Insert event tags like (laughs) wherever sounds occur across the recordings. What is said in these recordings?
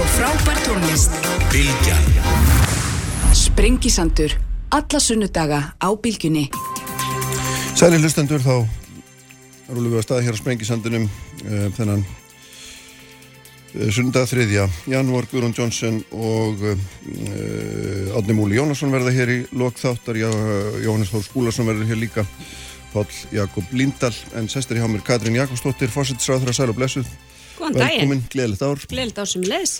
og frábær tónlist. Bilgjan Sprengisandur. Alla sunnudaga á bylgjunni. Sæli hlustendur þá rúlum við að staða hér á Sprengisandunum uh, þennan uh, sundag þriðja janúar Guðrún Jónsson og uh, Átni Múli Jónasson verða hér í lokþáttar Jóhannes Þór Skúlason verður hér líka Páll Jakob Líndal en sestir í hámir Katrín Jakobsdóttir fósittisráður að sæl og blessuð Góðan daginn. Velkomin, gleðilegt ár Gleðilegt á sem leðs.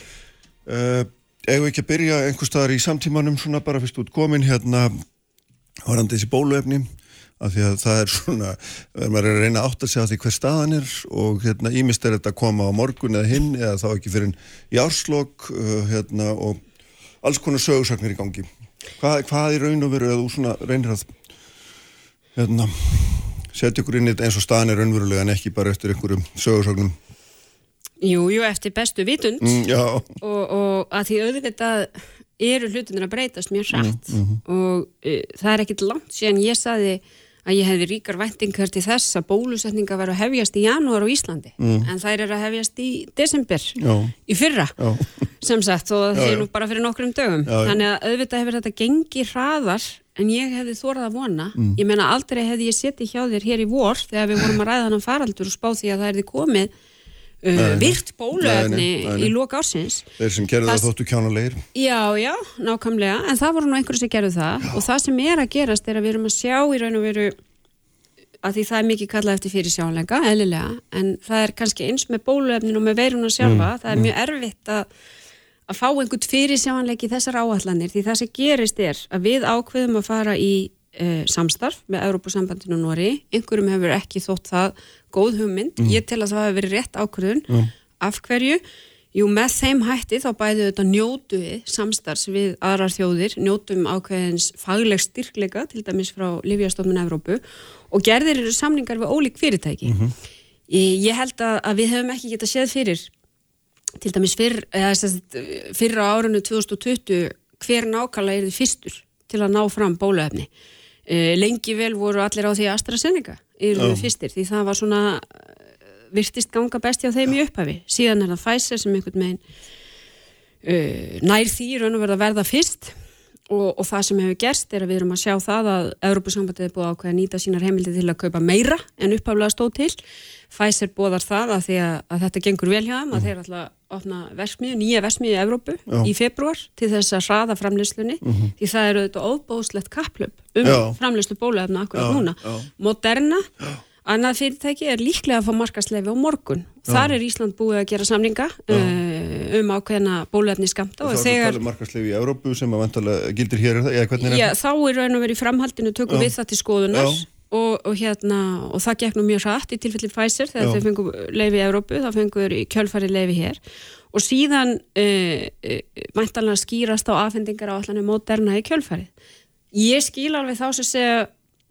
uh, Egu ekki að byrja einhver staðar í samtímanum svona bara fyrst út komin hérna varandi þessi bóluefni af því að það er svona, maður er að reyna að átta sig á því hver staðan er og hérna ímist er þetta að koma á morgun eða hinn eða þá ekki fyrir í árslokk uh, hérna og alls konar sögursaknir í gangi. Hvað, hvað í raun og veru að þú svona reynir að hérna setja ykkur inn í þetta eins og staðan er raunverulega en ekki bara eftir einhverjum sögursaknum. Jú, jú, eftir bestu vitund. Mm, og, og að því auðvitað eru hlutinir að breytast mjög hratt. Og uh, það er ekkit langt síðan ég saði að ég hefði ríkar væntingar til þess að bólusetninga var að hefjast í janúar á Íslandi. En þær eru að hefjast í desember Já. í fyrra já, sem sagt og það já. nú bara fyrir nokkrum dögum. Já, þannig að auðvitað hefur þetta gengið hraðar en ég hefði þórað að vona. Mm. ég menna aldrei hefði ég setið hjá þér hér í vor þegar við vorum að ræða hann faraldur og spá því að það erði komið uh, virt nei. í loka ársins. Þeir sem gerðu það þóttu kjánulegir. Já, já, nákvæmlega, en það voru nú einhverju sem gerðu það. Og það sem er að gerast er að við erum að sjá í raun og veru að því það er mikið kallað eftir fyrir sjáleika, eðlilega, en það er kannski eins með bóluefnin og með veiruna sjálfa, það er mjög erfitt að, að fá einhvern fyrir sjáleiki í þessar áallanir, því það sem gerist er að við ákveðum að fara í uh, samstarf með Európusambandinu Nóri, einhverjum hefur ekki þótt það góð hugmynd, ég tel að það hefur verið rétt ákveðun, af hverju? Jú, með þeim hætti þá bæði þetta njótu við samstarfs við aðrar þjóðir, njótum ákveðins fagleg styrkleika, til dæmis frá Livjastofnun Evrópu og gerðir eru samningar við ólík fyrirtæki. ég, ég held að, að við hefum ekki getað séð fyrir, til dæmis fyrr, fyrr á árunnu 2020, hver nákvæmlega er þið fyrstur til að ná fram bóluefni. E, lengi vel voru allir á því AstraZeneca eru Já. fyrstir, því það var svona virtist ganga best hjá þeim í upphafi. Síðan er það Pfizer sem einhvern veginn uh, nær því raun og verða að verða fyrst. Og, og það sem hefur gerst er að við erum að sjá það að Európusambandið er búið að ákveða að nýta sínar heimildi til að kaupa meira en upphaflega stóð til. Pfizer búðar það að að, að þetta gengur vel hjá þeim að þeir ætla að opna versmiðu, nýja versmiðu í Evrópu Já. í februar til þess að hraða framleyslunni því það eru auðvitað óbóðslegt kapplöp um framleyslu bóluefna akkurat Já, núna. Moderna Annað fyrirtæki er líklega að fá markasleifi á morgun. Þar er Ísland búið að gera samninga uh, um ákveðna bóluefni skamta Og og þá er þegar, talið markaslegu í Európu sem að vantalega gildir hér, það? Já, hvernig er já, þá er raun og verið framhaldinu tökum Já. við það til skoðunar Já. Og, og, hérna, og það gekk nú mjög hratt í tilfelli Pfizer þegar Já. þau fengu leifi í Európu, þá fengu þau kjölfari leifi hér og síðan uh, uh, mæntanlega skýrast á afhendingar á allan moderna í kjölfarið. Ég skil alveg þá sem segja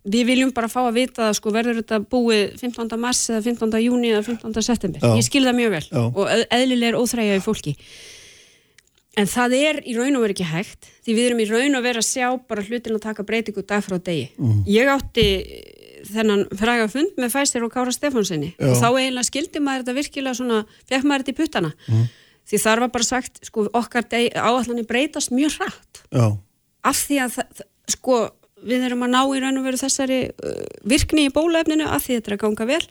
við viljum bara fá að vita að sko verður þetta búið 15. mars eða 15. júni eða 15. september. Já. Ég skil það mjög vel Já. og eð- eðlilega er óþræja í fólki. En það er í raun og veru ekki hægt því við erum í raun og veru að sjá bara hlutin að taka breytingu dag frá degi. Ég átti þennan fræga fund með Fæsir og Kára Stefánsinni og þá eiginlega skildi maður þetta virkilega svona, fekk maður þetta í puttana. Því þar var bara sagt, sko, okkar áallanir breytast mjög hratt. Já, af því að það, sko, við erum að ná í raun og veru þessari uh, virkni í bóluefninu af því þetta er að ganga vel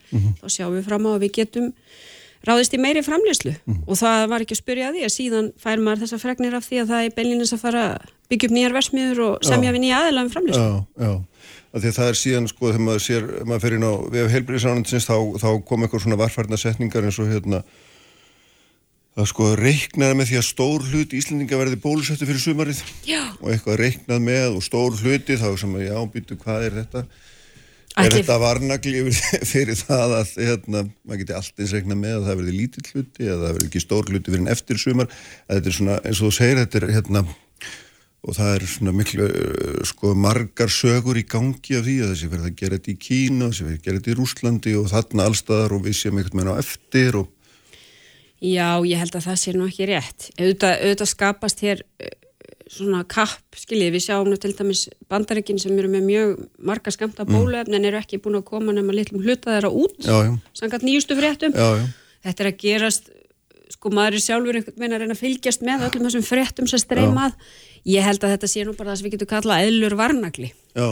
þá sjáum við fram á að við getum ráðist í meiri framlýslu og það var ekki að spyrja að því að síðan fær maður þessa fregnir af því að það er beinlinnins að fara byggja upp nýjar versmiður og semja við nýja aðeila um framlýslu já, já. Af því að það er síðan, sko, þegar maður sér, maður fer inn á við heilbyrðisránundins, þá, þá kom eitthvað svona varfarna setningar eins og hérna að sko reiknaði með því að stór hlut Íslendinga verði bólusettu fyrir sumarið. Já, og eitthvað reiknað með og stór hluti þá sem að já, býtu, hvað er þetta? Er þetta varnagli (laughs) fyrir það að hérna, maður geti allt eins reiknað með að það verði lítill hluti eða það verði ekki stór hluti fyrir en eftir sumar að þetta er svona, eins og þú segir, þetta er hérna og það er svona miklu uh, sko margar sögur í gangi af því að þessi verið að gera þetta í Kína þessi verið að gera þetta í Rúslandi og þarna allstaðar og við séum einhvern veginn á eftir og Já, ég held að það sé nú ekki rétt. Auðvitað, auðvitað skapast hér uh, svona kapp, skiljið, við sjáum til dæmis bandaríkin sem eru með mjög marga skamta bóluefni en eru ekki búin að koma nema litlum hluta þeirra út, sangat nýjustu fréttum. já, já, Þetta er að gerast sko maður er sjálfur einhvern veginn að reyna að fylgjast með öllum þessum fréttum sem streymað ég held að þetta sé nú bara það sem við getum kallað eðlur varnagli. Já,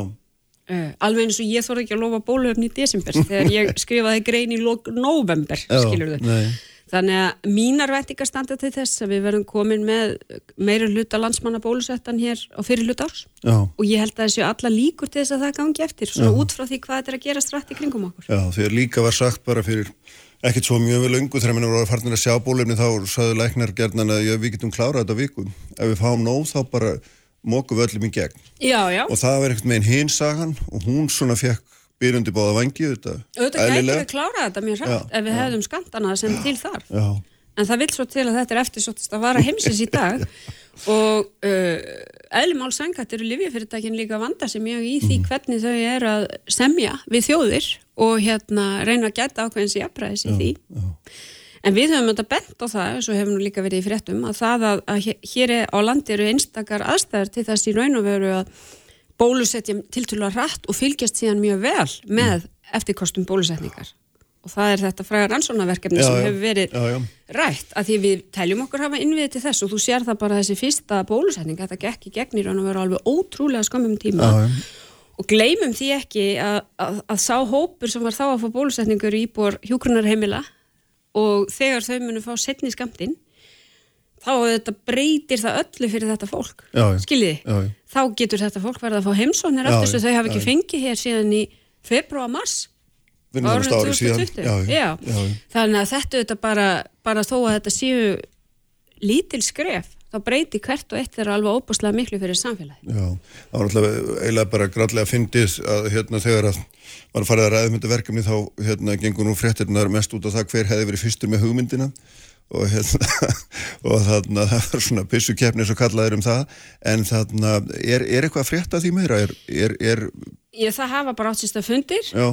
uh, alveg eins og ég þorði ekki að lofa bóluöfni í desember þegar ég (laughs) skrifaði grein í november, já, skilur þau nei, þannig að mínar væntingar standa til þess að við verðum komin með meira hluta landsmanna bólusettan hér á fyrir hluta árs. Já, og ég held að þessu alla líkur til þess að það gangi eftir svona út frá því hvað þetta er að gera strætt í kringum okkur. Já, þegar líka var sagt bara fyrir ekkert svo mjög vel ungu þegar mér voru farnir að sjá bólefni þá saðu læknar gerðan að já, við getum klárað þetta á viku. Ef við fáum nóg þá bara mókum við öllum í gegn. Já, já, og það var einhvern veginn hinsagan og hún svona fekk byrjundi báða vangi þetta auðvitað gæti við klára þetta mjög hrætt ef við hefðum skantana sem til þar Já, en það vil svo til að þetta er eftirsóttist að vara heimsins í dag. Og uh, eðlumál sangætt eru livjafyrirtækin líka að vanda sig mjög í því hvernig þau eru að semja við þjóðir og hérna reyna að geta ákveðins í afbræðis í því en við höfum þetta bent á það svo hefum nú líka verið í fréttum að það að, að hér er á landi eru einstakar aðstæður til þess í raun og veru að bólusetja að rætt og fylgjast síðan mjög vel með eftirkostum bólusetningar. Og það er þetta frægar rannsónaverkefni Já, sem hefur verið já, já, rætt að því við teljum okkur hafa innviðið til þess og þú sér það bara þessi fyrsta bólusetning þetta gekk í gegn í raun og veru alveg ótrúlega skömmum tíma. Já, og gleymum því ekki að, að, að sá hópur sem var þá að fá bólusetningur í íbúar hjúkrunarheimila og þegar þau munu fá setni skamtinn þá þetta breytir það öllu fyrir þetta fólk. Skiljiði, þá getur þetta fólk verið að fá heimsóknir já, að þau hafa ekki fengið hér síðan í februar mars. Vinnumst árinu ári síðan 2020 já, já, þannig að þetta auðvitað bara, bara þó að þetta séu lítil skref þá breyti hvert og eitt þeirra alveg óbúslega miklu fyrir samfélagi Já, það var alltaf eiginlega bara græðlega fyndið að hérna þegar að var farið að ræða um þetta verkefni þá hérna gengur nú fréttirnar mest út á það hver hefði verið fyrstur með hugmyndina og hérna (laughs) og þarna (laughs) það var svona pissukefni svo kallaðir um það en þarna er, er eitthvað að frétta því meira er, er, er Ég, það hafa bara að fundir uh,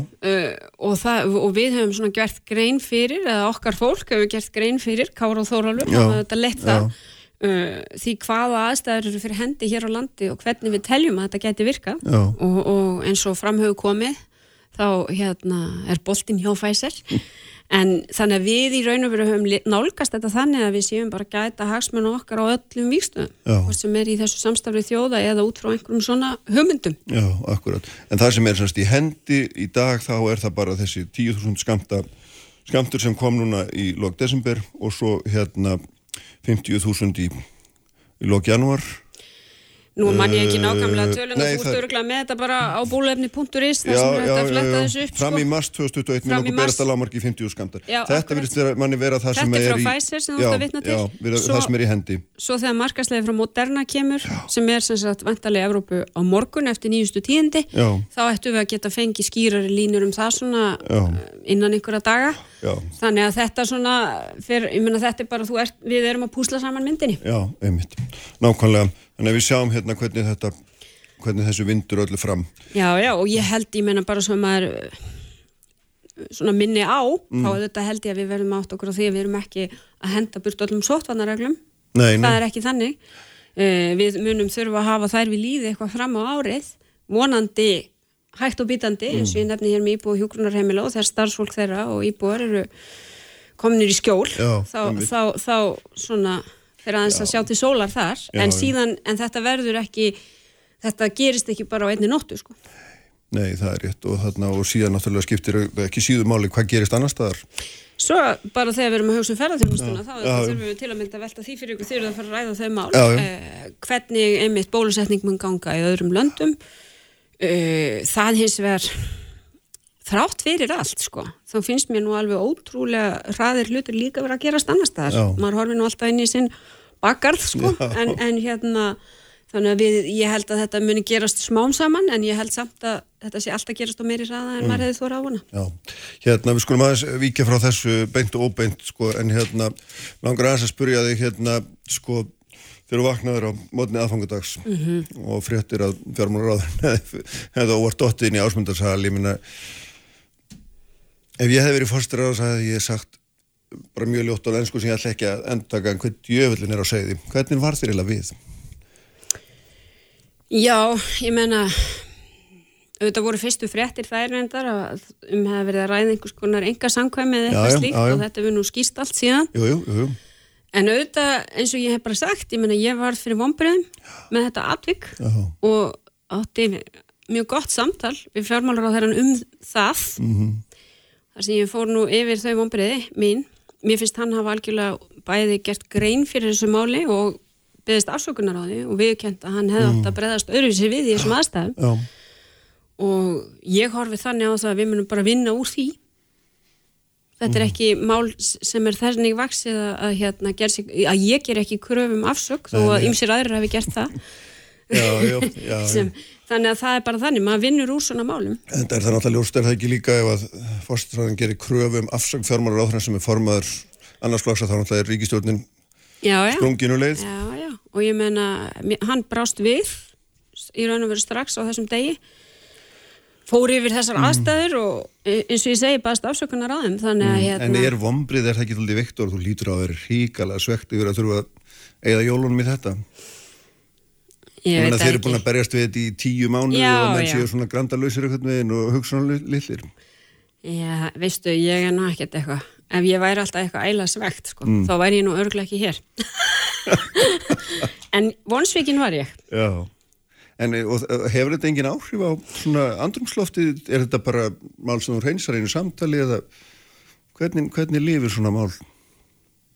og, það, og við höfum svona gert grein fyrir, eða okkar fólk hefur gert grein fyrir, Kára og Þóralur hafa þetta já. uh, því hvaða aðstæður eru fyrir hendi hér á landi og hvernig við teljum að þetta geti virkað Já. og, og eins og framhauðu komið þá hérna er boltinn hjá Pfizer (laughs) en þannig að við í raun og veru höfum nálgast þetta þannig að við séum bara gæta hagsmennu okkar á öllum víkstöðum hvort sem er í þessu samstafrið þjóða eða út frá einhverjum svona hugmyndum. Já, akkurat. En það sem er semst í hendi í dag þá er það bara þessi 10.000 skamta skamtur sem kom núna í lok desember og svo hérna 50.000 í, í lok janúar Nú man ég ekki Uh, nákvæmlega tölun nei, og þú ert öruglega með þetta bara á bólefni.is þar sem er þetta fletta þessu upp fram sko. í mars 2021 Fram minn í okkur mars. berast að lámarki 50 skamtar Já, þetta vera, manni vera það sem Þetta er er frá í Pfizer já, já, sem er í hendi. Svo þegar markaslega frá Moderna kemur sem er sem sagt vantarlega Evrópu á morgun eftir nýjustu tíðindi Já. þá ættum við að geta fengið skýrari línur um það svona Já. eh, innan einhverja daga. Já, þannig að þetta svona fyrir, ég meina þetta er bara ert, við erum að púsla saman myndinni. Já, einmitt. Nákvæmlega, þannig að við sjáum hérna hvernig þetta hvernig þessu vindur öllu fram. Já, já, og ég held, ég meina bara að maður eh, svona minni á Mm. þá þetta held ég að við verðum átt okkur á því að við erum ekki að henda burt öllum sóttvarnareglum. Nei, það er ekki þannig. Uh, við munum þurfa að hafa þær við líði eitthvað fram á árið vonandi hægt og bítandi eins og ég nefni hér með íbúi hjúgrunarheimila og þegar starfsfólk þeirra og íbúar eru kominir í skjól Já, þá, þá, þá svona fyrir aðeins að sjá til sólar þar Já, en já. síðan, en þetta verður ekki þetta gerist ekki bara á einni nóttu sko. nei, það er rétt og, þarna, og síðan náttúrulega skiptir ekki síðu máli hvað gerist annar staðar Svo bara þegar við erum að hugsa um ferðarþjónustuna þá Já, já. þurfum við til að mynda að velta því fyrir ykkur þegar það fara að ræða þau mál Já, já. Eh, hvernig einmitt bólusetning mun ganga í öðrum löndum eh, það hins vegar þrátt fyrir allt sko. Þá finnst mér nú alveg ótrúlega hraðir hlutur líka vera að gerast annar staðar. Maður horfir nú alltaf inn í sinn bakgarð sko. En, en hérna þannig að við, ég held að þetta muni gerast smám saman en ég held samt að þetta sé alltaf gerast á meiri hraða en maður hefði þóra á hana. Já, hérna við skulum aðeins víkja frá þessu beint og óbeint sko, en hérna langar aðeins að spurja þig hérna sko þú vaknaður á mótni aðfangadags -hmm. og fréttir að fjármálaráður (laughs) hefði óvart dottið inn í ásmundarsal ég minna ef ég hef verið fórstur á þess að ég hef sagt bara mjög ljótt á lensku sem ég ætla ekki að endaka en hvern djöfullin er á segði hvernig var þér eiginlega við? Já, ég menna auðvitað voru fyrstu fréttir þær reyndar að um hefði verið að ræða einhvers konar enga samkvæmi eða eitthvað slíkt og þetta við nú skýst allt síðan Jú, jú, jú. En auðvitað, eins og ég hef bara sagt, ég menna ég var fyrir vonbyrðum með þetta atvik Já. og átti mjög gott samtal við fjármálar á þeirran um það. Þar sem ég fór nú yfir þau vonbyrði mín. Mér finnst hann hafa algjörlega bæði gert grein fyrir þessu máli og beðist afsökunar á því og viðkjönt að hann hefði átt að breðast öðruvísi við í þessum aðstæðum. Já, og ég horfi þannig á það að við munum bara vinna úr því. Þetta er ekki mál sem er þessnig vaksið að, að, hérna, sig, að ég ger ekki kröfum afsök þó að ymsir aðrir hafi gert það. Já, já, já. (laughs) sem, þannig að það er bara þannig, maður vinnur úr svona málum. En það er það náttúrulega ljóst er það ekki líka ef að fórstræðan gerir kröfu um afsang fjármálar áþrann sem er formaður annars flokks að þá náttúrulega er ríkistjórnin já, já, já, já. Og ég menna, hann brást við í raun og veru strax á þessum degi. Fór yfir þessar Mm. aðstæður og e- eins og ég segi baðast afsökunar á þeim. Þannig að hérna, En er vombrið, er það ekki þúldið Viktor, þú lítur á að vera ríkala svegt yfir að þurfa að eigða jólunum í þetta? Ég veit þeir það eru búin að ekki berjast við þetta í tíu mánuði Já, og menn já. séu svona grandalausir eitthvað með einn og hugsanlillir. Já, veistu, ég er nú ekkert eitthvað ef ég væri alltaf eitthvað æla svegt sko, Mm. þá væri ég nú örglega ekki hér (laughs) en vonsvíkin var ég Já. En eh, og, og hefur þetta engin áhrif á svona andrumsloftið? Er þetta bara mál sem þú reynsar einu samtali eða hvernig, hvernig lifir svona mál?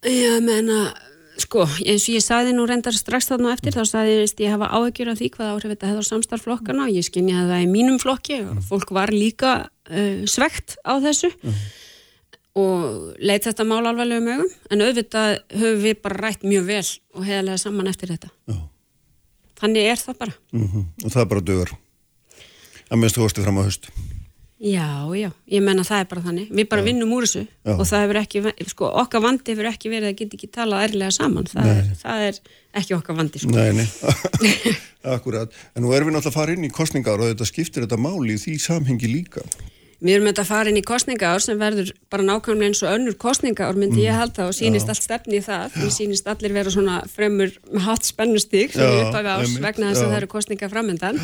ég menna, sko, eins og ég saði nú reyndar strax þarna eftir, þá saði ég ég hafa áhyggjur af því hvað áhrif þetta hefði á samstarflokkana og ég skinni að það í mínum flokki og fólk var líka uh, svegt á þessu og leit þetta mál alvarlega um augum en auðvitað höfum við bara rætt mjög vel og heðalega saman eftir þetta Já. þannig er það bara Mm Og það bara dögur. Að minnst þú hósti fram á höst. Já, já, ég menna það er bara þannig. Við bara vinnum úr þessu Já. og það hefur ekki, sko, okkar vandi hefur ekki verið að geta ekki talað ærlega saman. Það, er, það er ekki okkar vandi sko. Nei, nei, (laughs) akkurat. En nú erum við náttúrulega að fara inn í kostningar og þetta skiptir þetta máli því samhengi líka. Við erum þetta að fara inn í kostningaár sem verður bara nákvæmlega eins og önnur kostningaár myndi ég halda og sýnist allt stefni í það. Því sýnist allir vera svona fremur hatt spennustík sem Já, við upphafi ás vegna þess að já. það eru kostninga framöndan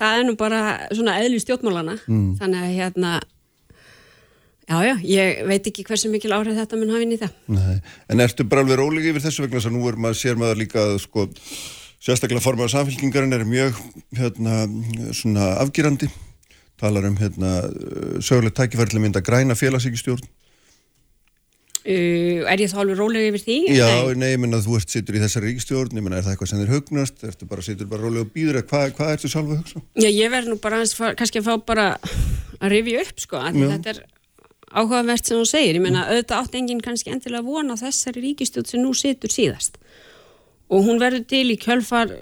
það er nú bara svona eðli stjórnmálana Mm. þannig að hérna já, já, ég veit ekki hversu mikil áhrif þetta mun hafa inn í það Nei. En ertu bara alveg róleg yfir þessu vegna þess að nú er maður, sér maður líka að sko, sérstaklega formaður samfélkingarinn er mjög hérna, svona afgýrandi talar um hérna, sögulegt tækifæri til að græna félagsíkistjórn uh, Er ég þá alveg rólega yfir því? Já, Nei. ég menna þú ert sittur í þessari ríkistjórn ég menna er það eitthvað sem þér hugnast ertu bara sittur bara rólega og býður hvað, hvað ertu sjálf að hugsa? Já, ég verð nú bara aðeins kannski að fá bara að rifja upp sko, að þetta er áhugavert sem þú segir, ég meina auðvitað átt enginn kannski endilega vona þessari ríkistjótt sem nú situr síðast og hún verður til í kjölfar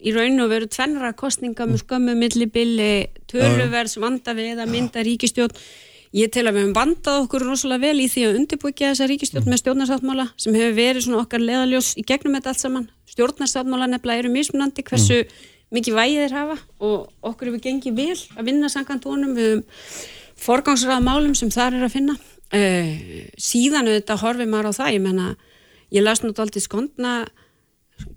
í raun og veru tvennra kostninga með skömmu millibili, töluverðs vanda við að mynda ríkistjótt ég tel að við höfum vandað okkur rosalega vel í því að undirbúkja þessa ríkistjótt með stjórnarsáttmála sem hefur verið svona okkar leðaljós í gegnum þetta allt saman. Stjórnarsáttmála nefnilega eru mismunandi hversu mikið vægið þeir hafa og okkur hefur gengið vel að vinna honum. Við höfum forgangsraða málum sem þar er að finna. Uh, síðan auðvitað horfið maður á það. Ég menna, ég las nú aldrei skondna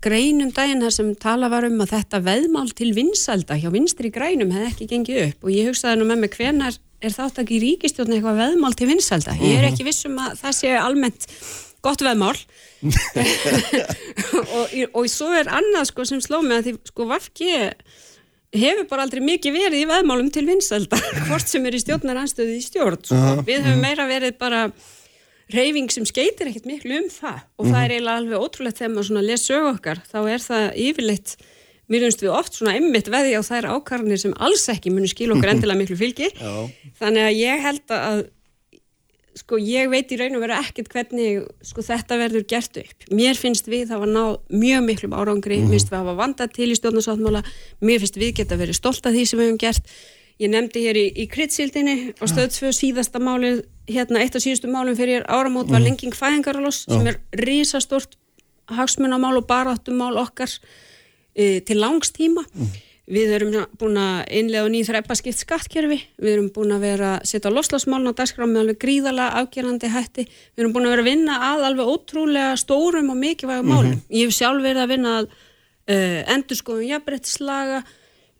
greinum daginn þar sem tala var um að þetta veðmál til vinsalda hjá vinstri grænum hefði ekki gengið upp og ég hugsaði nú með mig hvenar er þátt ekki í ríkistjórn eitthvað veðmál til vinsalda ég er ekki vissum að það sé almennt gott veðmál. (laughs) Og, og svo er annað sko sem sló mig að því sko Vafki hefur bara aldrei mikið verið í veðmálum til vinsalda (laughs) hvort sem er í stjórnaranstöðu í stjórn sko. við höfum meira verið bara reyfing sem skeitir ekkert miklu um það. Og það er eiginlega alveg ótrúlegt þegar maður svona les sögu okkar þá er það yfirleitt mér finnst við oft svona emmitt veði á þær ákarnir sem alls ekki munu skil okkar (laughs) endilega miklu fylgi. Þannig að ég held að sko ég veit í raun og vera ekkert hvernig sko þetta verður gert upp. Mér finnst við það var ná mjög miklum árangri. Mér finnst við hafa vandað til í stjórnarsáttmála. Mér finnst við geta verið stolt af því sem við hefum gert. Ég nefndi hér í, í kryddsildinni og stöð tvö síðasta málið hérna eitt af síðustu málum fyrir áramót var lenging fæðingaraloss sem er risastort hagsmunamál og baráttumál okkar e, til langs tíma. Við erum búin að innlega nýð þræpa skipt skattkerfi, við erum búin að vera að setja loslasmálun á dagskrá með alveg gríðala afgerandi hætti, við erum búin að vera að vinna að alveg ótrúlega stórum og mikilvægum málum, ég hef sjálf verið að vinna að uh, endurskoðum jafnbrettislaga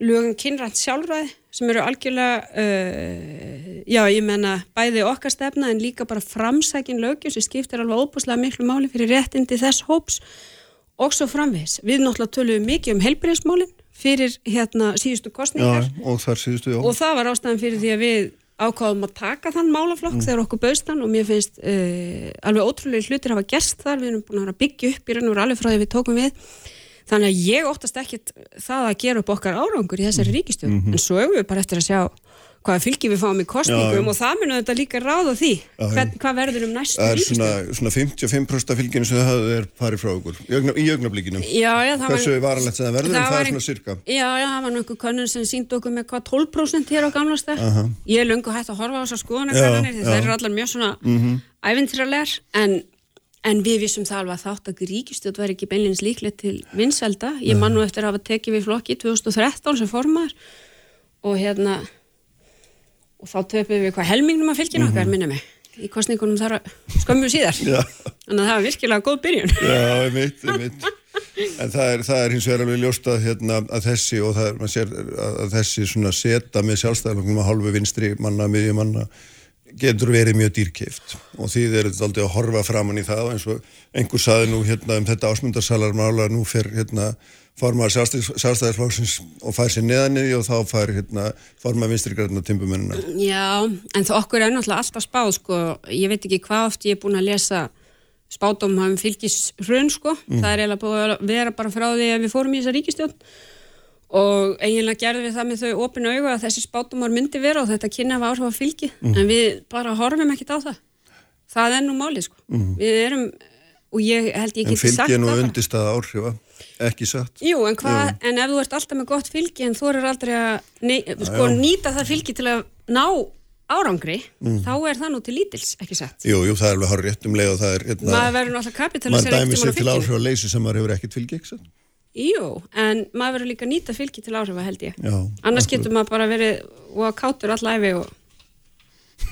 lögum kynrænt sjálfræði sem eru algjörlega, uh, já ég menna bæði okkar stefna en líka bara framsækin lögjum sem skiptir alveg óbúslega miklu máli fyrir réttindi þess hóps og svo framvegs. Við náttúrulega töluðum mikið um heilbreyðsmálinn fyrir hérna síðustu kostningar Já, og síðustu, og það var ástæðan fyrir því að við ákváðum að taka þann málaflokk þegar okkur bauðstan og mér finnst uh, alveg ótrúlega hlutir hafa gerst þar, við erum búin að byggja upp í raun og alveg frá því við tókum við. Þannig að ég óttast ekkit það að gera upp okkar árangur í þessari ríkistjóð en svo hefur við bara eftir að sjá hvaða fylgi við fáum í kostningum Já. og það munum þetta líka ráða því Já. Hvern, hvað verður um næstu Það er svona, svona 55% af fylginu sem það er farið frá okkur í, augna, í augnablíkinu. Já, já, það Hversu var, varanlegt sem það verður, það það var er svona cirka. Já, já, það var einhver könnun sem síndi okkur með hvað 12% hér á gamlasta Aha. Ég er löngu hægt að horfa á þessar já. það eru allar mjög svona mm Mhm. en, en við vissum það alveg að þátt að ríkistjótt væri ekki beinleins líklegt til vinselda ég man nú eftir að hafa tekið við flokki 2013 sem formar og hérna og þá töpum við hvað helmingnum að fylginu okkar, minna mig. Í kostningunum þar að skömmu síðar. Þannig að það var virkilega góð byrjun. Já, einmitt, einmitt. En það er, það er hins vegar alveg ljóst að, hérna, að þessi og það er, maður sér að, þessi svona seta með sjálfstæðarlokum að hálfu vinstri manna, miðjum manna getur verið mjög dýrkeift og því þeir eru aldrei að horfa framann í það eins og einhver saði nú hérna um þetta ásmundarsalarmála nú fer hérna formar sjálfstæðarflóksins og fær sér neðan í og þá fær hérna formar vinstri græna timbumennina. Já, en það okkur er náttúrulega alltaf spáð sko, ég veit ekki hvað oft ég er búin að lesa spátum hafum fylgis hrun sko, það er eiginlega búið að vera bara frá því að við fórum í þessa ríkistjón og eiginlega gerðum við það með þau opinu augu að þessi spátumar myndi vera og þetta kynna af áhrif að fylgi, en við bara horfum ekkit á það. Það er nú málið sko. Við erum, og ég held ég En geti sagt fylgja nú það bara. undirstaða áhrifa, ekki satt. Jú, en, hvað, en ef þú ert alltaf með gott fylgi en þú er aldrei að nei, sko, nýta það fylgi til að ná árangri, þá er það nú til lítils, ekki sett. Jú, jú, það er alveg hár rétt um leið og það er hérna, Maður verður náttúrulega maður kapitalisera dæmi sér til áhrif að leysi sem maður hefur ekkert fylgi, ekki satt? Jú, en maður verður líka að nýta fylgi til áhrifa held ég. Já, Annars akkurat. getur maður bara verið og að kátur allæfi og,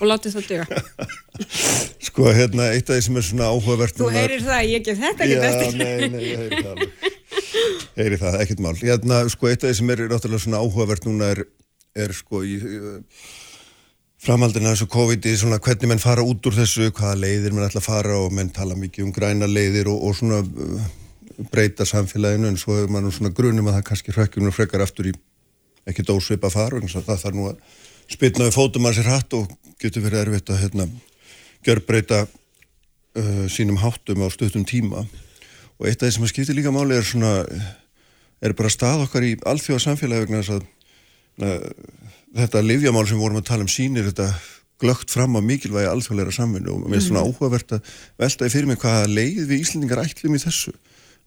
og látið það duga. (laughs) Sko, hérna, eitt af því sem er svona áhugavert Þú heyrir það, ég gef þetta ekki (laughs) heyri það ekkert mál. Hérna, sko, eitt af því sem er náttúrulega svona áhugavert núna er, er sko í uh, framhaldina þessu COVID-i svona hvernig menn fara út úr þessu hvaða leiðir menn ætla að fara og menn tala mikið um græna leiðir og, og svona uh, breyta samfélaginu en svo hefur maður svona grunum að það kannski hrökkjum frekar aftur í ekki dósvipa far vegna þess að það þarf nú að spilna við fótum að sér hatt og getur verið erfitt að hérna, gjörbreyta uh, sínum háttum á stuttum tíma og eitt af því sem að skiptir líka máli er svona er bara stað okkar í alþjóða samfélagi vegna þess að uh, þetta livjamál sem við vorum að tala um sýnir þetta glögt fram á mikilvægi alþjóðleira samvinnu. Og mér er svona áhugavert að velta í fyrir mig hvaða leið við Íslendingar ætlum í þessu.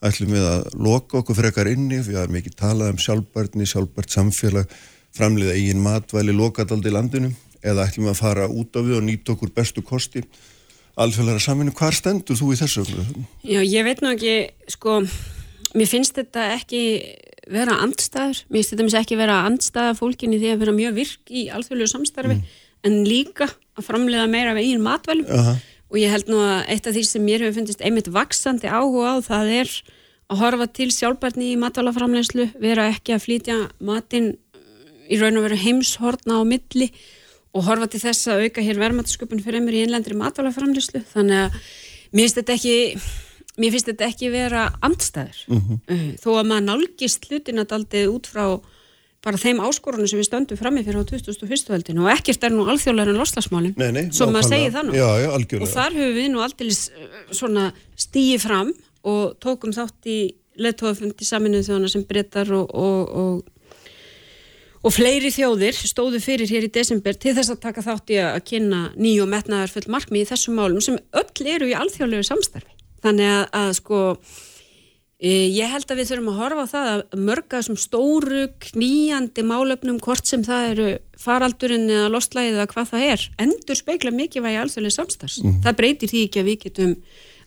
Ætlum við að loka okkur frekar inni við hafa mikið talað um sjálfbærtni, sjálfbært samfélag framleiða eigin matvæli lokadaldi í landinu eða ætlum við að fara út af við og nýta okkur bestu kosti alþjóðleira samvinnu, hvar stendur þú í þessu? Já, ég veit nú ekki, sko, mér finnst þetta ekki vera andstæður, mér finnst þetta ekki vera andstæða fólkinni því að vera mjög virk í alþjóðlegu samstarfi, en líka að framleiða meira af eigin matvælum Aha. og ég held nú að eitt af því sem mér hefur fundist einmitt vaksandi áhuga á það er að horfa til sjálfbarni í matvælaframleiðslu, vera ekki að flytja matinn í raun og veru heimshorna á milli og horfa til þess að auka hér verðmatasköpun fyrir emur í innlendri matvælaframleiðslu. Þannig að mér finnst þetta ekki mér finnst þetta ekki vera andstæður. Uh, þó að maður nálgist hlutina daldið út frá bara þeim áskorunum sem við stöndum frammi fyrir á 2001. veldinu og ekkert er nú alþjóðlega en loslasmálin Nei, nei, svo maður það nú. Já, já, og þar höfum við nú aldrei svona stíi fram og tókum þátt í leðtóðafundi saminuð þjóðana sem breytar og, og, og, og fleiri þjóðir stóðu fyrir hér í desember til þess að taka þátt í að kynna nýju og metnaðar full markmið í þessum málum sem öll eru í alþjóðlegu samstarfi. Þannig að, að sko e, ég held að við þurfum að horfa á það að mörga þessum stóru knýjandi málefnum hvort sem það eru faraldurinn eða lostlæðið eða hvað það er endur speikla mikið vægi alþjóðlega samstarfs. Það breytir því ekki að við getum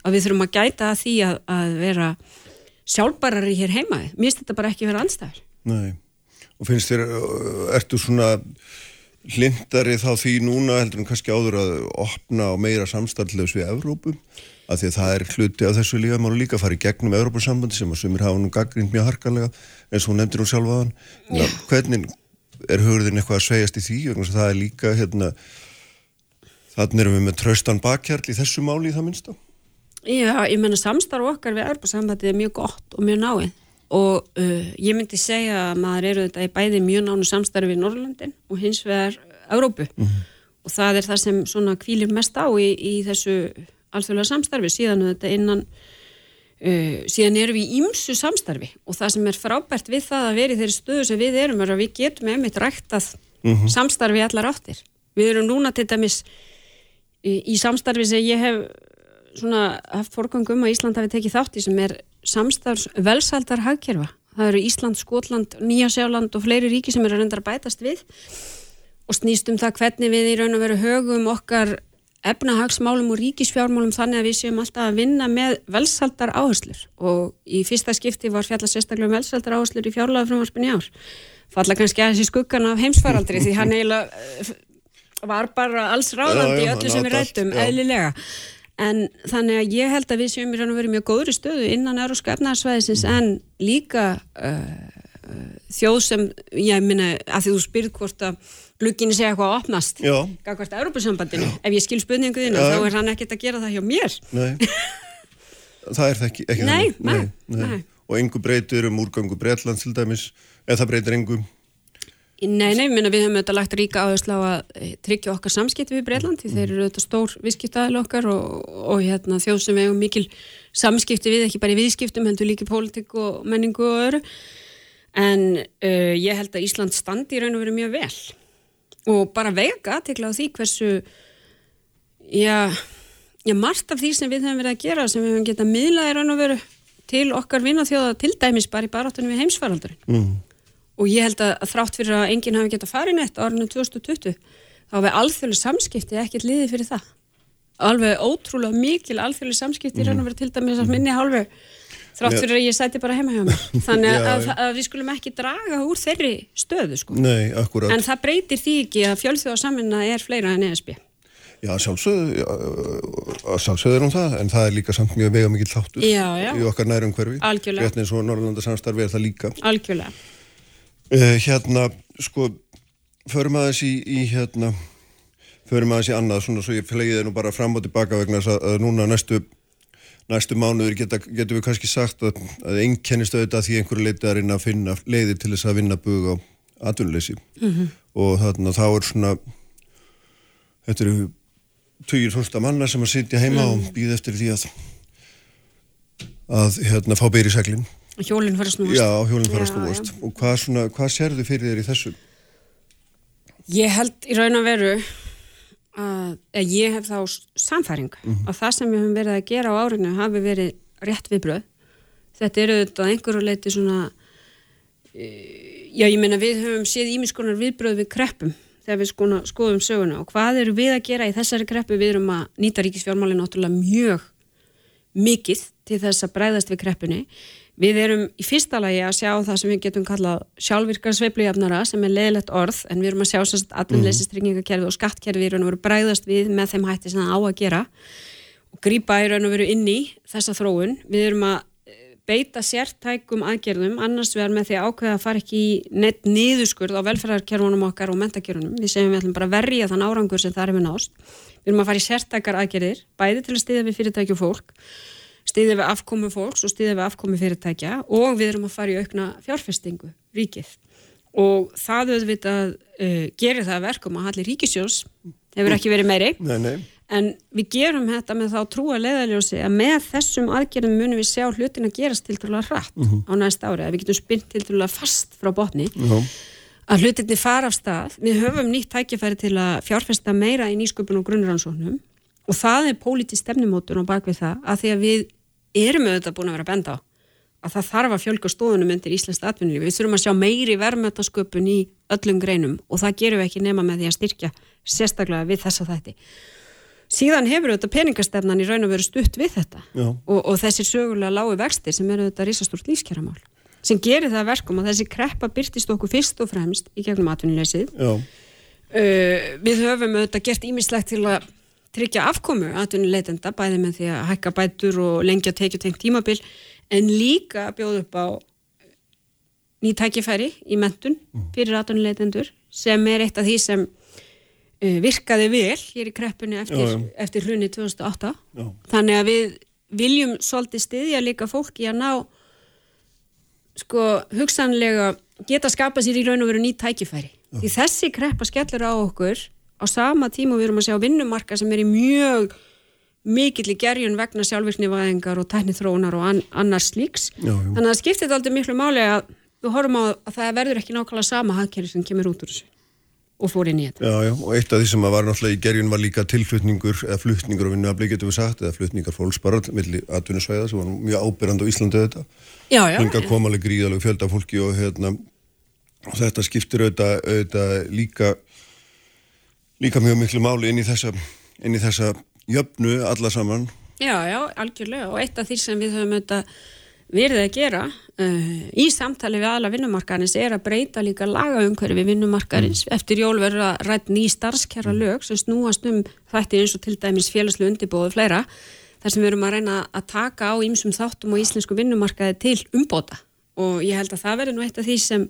að við þurfum að gæta að því að, að vera sjálfbarari hér heima. Mér finnst þetta bara ekki vera anstæður. Nei, og finnst þér, uh, ertu svona hlindari þá því núna heldur en kannski áður að opna á meira samstarflegs við Evrópu, af því að það er hluti af þessu líka, maður líka í gegnum Evrópusambandi sem að sumir hafa nú gaggrind mjög harkalega eins og hún nefndir hún sjálf aðan. Hvernig, er hugurðin eitthvað að segjast í því? Og það er líka hérna þannig erum við með traustan bakkjarl í þessu máli í það minnsta. Já, ég menna samstarf okkar við Örbjörnsambandið er mjög gott og mjög náið og uh, ég myndi segja að maður eru þetta í bæði mjög nánu samstarfi í Norrlandin og hins vegar Európu mm -hmm. og það er það sem svona kvílir mest á í, í þessu alþjóðlega samstarfi síðan þetta innan uh, síðan erum við í ýmsu samstarfi og það sem er frábært við það að vera í þeirri stöðu sem við erum er að við getum einmitt ræktað mm -hmm. samstarfi allar áttir við erum núna til dæmis í, í samstarfi sem ég hef svona haft forgangum að Ísland hafi tekið þátt í sem er samstarfs velsaldar hagkerfa. Það eru Ísland, Skotland, Nýjasjáland og fleiri ríki sem eru að reynda að bætast við og snýst um það hvernig við í raun og veru högum okkar efnahagsmálum og ríkisfjármálum þannig að við séum alltaf að vinna með velsaldar áherslur og í fyrsta skipti var fjalla sérstaklega um velsaldar áherslur í fjárlega frumvarspinni ár. Falla kannski aðeins í skuggan af heimsfaraldri því hann eiginlega eh, var bara alls ráðandi í öllu sem við rættum, eðlilega en þannig að ég held að við séum í raun og verið mjög góður í stöðu innan Európska efnarsvæðisins mm. en líka uh, uh, þjóð sem, ég minna að því þú spyrð hvort að glukkinni segja hvað að opnast gafkvært Európa-sambandinu ef ég skil spurninguðinu þá er hann ekkert að gera það hjá mér. Nei, það er það ekki, ekki nei, nei, nei, og engu breytur um úrgangu Breitland til dæmis, eða það breytir engu Nei, nei, minna, við höfum auðvitað lagt ríka áherslu á að eh, tryggja okkar samskipti við Breitland því þeir eru auðvitað stór viðskiptaðil okkar og, og hérna, þjóð sem hefur mikil samskipti við, ekki bara í viðskiptum heldur líki pólitík og menningu og öru en uh, ég held að Ísland standi í raun og veru mjög vel. Og bara vega aðtekla á því hversu já, já, margt af því sem við höfum verið að gera sem við höfum getað miðlað í raun og veru til okkar vinnaþjóða til dæmis bara í barátunum við heimsfaraldurinn. Mm og ég held að, að þrátt fyrir að enginn hafi gett að fara í nett árinu 2020 þá hefur alþjóðlega samskipti ekkert liðið fyrir það alveg ótrúlega mikil alþjóðlega samskipti í raun og verið til dæmis að minni hálfu þrátt fyrir að ég sæti bara heima hjá mig þannig (laughs) að, að, að við skulum ekki draga úr þeirri stöðu sko Nei, en það breytir því ekki að fjölþjóðarsamminna er fleira en ESB Já, sjálfsögðu, sjálfsögðu er um það, en það er líka samt mjög vega mikið þáttur í okkar nærum hverfi. Algjörlega. Rétt eins og Norrlanda samstarfi er það líka. Algjörlega. Uh, hérna, sko, förum aðeins í, í hérna, förum aðeins í annað, svona svo ég flegiði nú bara fram og tilbaka vegna að, að núna næstu, næstu mánuður geta, getum við kannski sagt að, að einkennist auðvitað því einhverju leiti að reyna að finna leiðir til þess að vinna bug á atvinnuleysi mm -hmm. og þarna þá er svona, þetta eru tugir fólksta manna sem að sitja heima mm. og býða eftir því að að hérna fá byrjir seglinn Hjólinn fara snúast. Já, hjólinn fara snúast. Og hvað, svona, hvað sérðu fyrir þér í þessu? Ég held í raun og veru að, ég hef þá samfæring mm -hmm. að það sem við höfum verið að gera á árinu hafi verið rétt viðbröð. Þetta eru þetta einhverju leiti svona, e, já ég meina við höfum séð ímiskonar viðbröð við kreppum þegar við skona, skoðum söguna og hvað eru við að gera í þessari kreppu við erum að nýta ríkisfjármálinn náttúrulega mjög mikið til þess að breyðast við kreppunni Við erum í fyrsta lagi að sjá það sem við getum kallað sjálfvirkar sveiflujafnara sem er leðilegt orð en við erum að sjá sérst atvinnleysistringingakerfi og skattkerfi í raun og veru bræðast við með þeim hætti sem það á að gera og grýpa í raun og veru inn í þessa þróun. Við erum að eh, beita sértækum aðgerðum annars vegar með því að ákveða að fara ekki í neitt niðurskurð á velferðarkerfunum okkar og mentakerfunum. Við segjum við ætlum bara að verja þann árangur sem það er við nást. Við erum að fara í sértækar aðgerðir bæði til að stiða við fyrirtæki og fólk stiðið við afkomi fólks og stiðið við afkomi fyrirtækja og við erum að fara í aukna fjárfestingu ríkið og það auðvitað uh, gerir það verkum að hallir ríkisjós hefur ekki verið meiri nei, nei. en við gerum þetta með þá trúa leðaljósi að með þessum aðgerðum munum við sjá hlutin að gerast til trúlega hratt uh mhm. -huh. á næst ári að við getum spynt til trúlega fast frá botni uh -huh. að hlutinni fara af stað við höfum nýtt tækifæri til að fjárfesta meira í nýsköpun og grunnrannsóknum og það er pólitið stefnumótun og bakvið það að því að við erum auðvitað búin að vera að benda á að það þarf að fjölga stóðunum undir Íslands atvinnulífi. Við þurfum að sjá meiri verðmötasköpun í öllum greinum og það gerum við ekki nema með því að styrkja sérstaklega við þessa þætti. Síðan hefur auðvitað peningastefnan í raun og veru stutt við þetta og, og þessi sögulega lágu vextir sem eru auðvitað risastúrt lífskjæramál sem gerir það verkum að þessi kreppa byrtist okkur fyrst og fremst í gegnum atvinnuleysið. Uh, við höfum auðvitað gert ímislegt til að tryggja afkomu atvinnuleitenda bæði með því að hækka bætur og lengja tekið tengt tímabil en líka bjóð upp á ný tækifæri í mentun fyrir atvinnuleitendur sem er eitt af því sem uh, virkaði vel hér í kreppunni eftir, Já, já. eftir hrunni 2008 Já. þannig að við viljum svolítið styðja líka fólki að ná sko hugsanlega geta skapa sér í raun og veru ný tækifæri því þessi kreppa skellur á okkur á sama tíma við erum að sjá vinnumarka sem er í mjög mikill í gerjun vegna sjálfvirknivæðingar og tæknithróunar og an, annars slíks. Já, já. þannig að það skiptir aldrei miklu máli að við horfum á að það verður ekki nákvæmlega sama hagkerri sem kemur út úr þessu og fór inn í þetta. Já, já, og eitt af því sem var náttúrulega í gerjun var líka tilflutningur eða flutningur á vinnuafli getum við sagt eða flutningar fólks bara milli atvinnusvæða sem var mjög ábyrrandi á Íslandi þetta Já, já, Hinga kom alveg gríðaleg fjölda fólki og hérna og þetta skiptir auðvitað líka líka mjög miklu máli inn í þessa inn í þessa jöfnu alla saman. Já, já, algjörlega. Og eitt af því sem við höfum auðvitað verið að gera uh, í samtali við aðla vinnumarkaðins er að breyta líka lagaumhverfi vinnumarkaðins eftir jól verður að rætt ný starfskjara lög sem snúast um þætti eins og til dæmis félagslu undirbóðu fleira þar sem við erum að reyna að taka á ýmsum þáttum og íslensku vinnumarkaði til umbóta. Og ég held að það verður nú eitt af því sem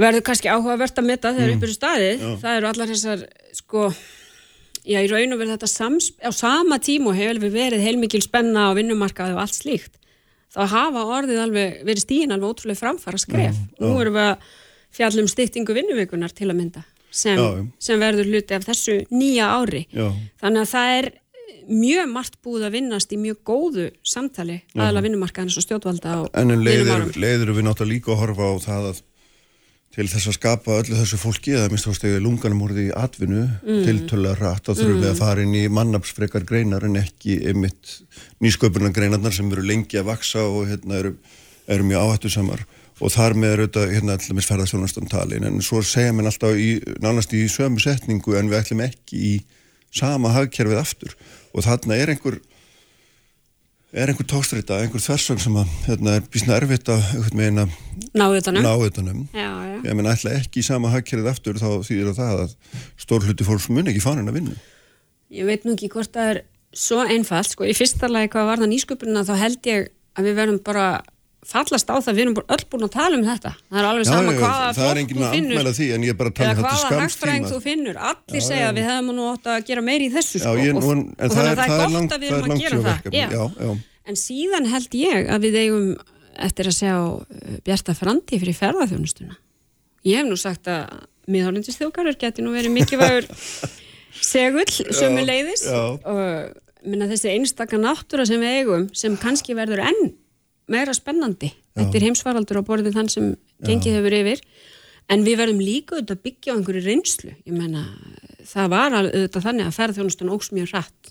verður kannski áhugavert að meta þegar upp eru staðið það eru allar þessar sko Já, í raun og verið þetta sams, á sama tíma og hefur verið heilmikil spenna á vinnumarkaði og allt slíkt. Þá hafa orðið alveg, verið stíðin alveg ótrúlega framfara skref. Nú erum við að fjalla um styttingu vinnuvikunar til að mynda sem, Já, já. sem verður hluti af þessu nýja ári. Já. Þannig að það er mjög margt búið að vinnast í mjög góðu samtali aðla vinnumarkaðins og stjórnvalda og en um leiður, leiður við náttúrulega líka að horfa á það að til þess að skapa öllu þessu fólki eða minnst ástegi lunganum úr því atvinnu mm. tiltölulega rætt og þurfum við að fara inn í mannafsfrekar greinar en ekki einmitt nýsköpunar greinarnar sem eru lengi að vaksa og hérna eru, eru mjög áhættu samar og þar með eru þetta hérna allir ferðarþjónastan talin. En svo segja mér alltaf í, nánast í sömu setningu en við ætlum ekki í sama hagkerfið aftur. Og þarna er einhver er einhver tókstrita, einhver þversögn sem að hérna, er bísna erfitt að ná utanum. Ég menn ætla ekki í sama hagkerfið aftur þá þýðir það að stór hluti fólks mun ekki fanin að vinna Ég veit nú ekki hvort það er svo einfalt, sko, í fyrsta lagi hvað var það nýsköpunina þá held ég að við verðum bara fallast á það, við erum öll búin að tala um þetta. Það er alveg sama hvaða það er fólk þú að finnur því en ég er bara að tala eða um þetta hvaða hagfræðing þú finnur. Allir Já, segja já. að við hefum nú átt að gera meiri í þessu Já, sko, ég, og, nú, en, og þannig er, að það er gott að við er erum að gera það. Já. já, já, en síðan held ég að við eigum eftir að sjá uh, bjarta frandi fyrir ferðarþjónustuna ég hef nú sagt að miðhálendis þjókarur geti nú verið mikilvægur (laughs) segull sömu leiðis já. og minna þessi einstaka náttúra sem við eigum sem kannski verður enn meira spennandi eftir heimsvaraldur á borðið þann sem gengið hefur yfir. En við verðum líka auðvitað að byggja á einhverju reynslu. Ég menna það var auðvitað þannig að ferðarþjónustun óks mjög hratt.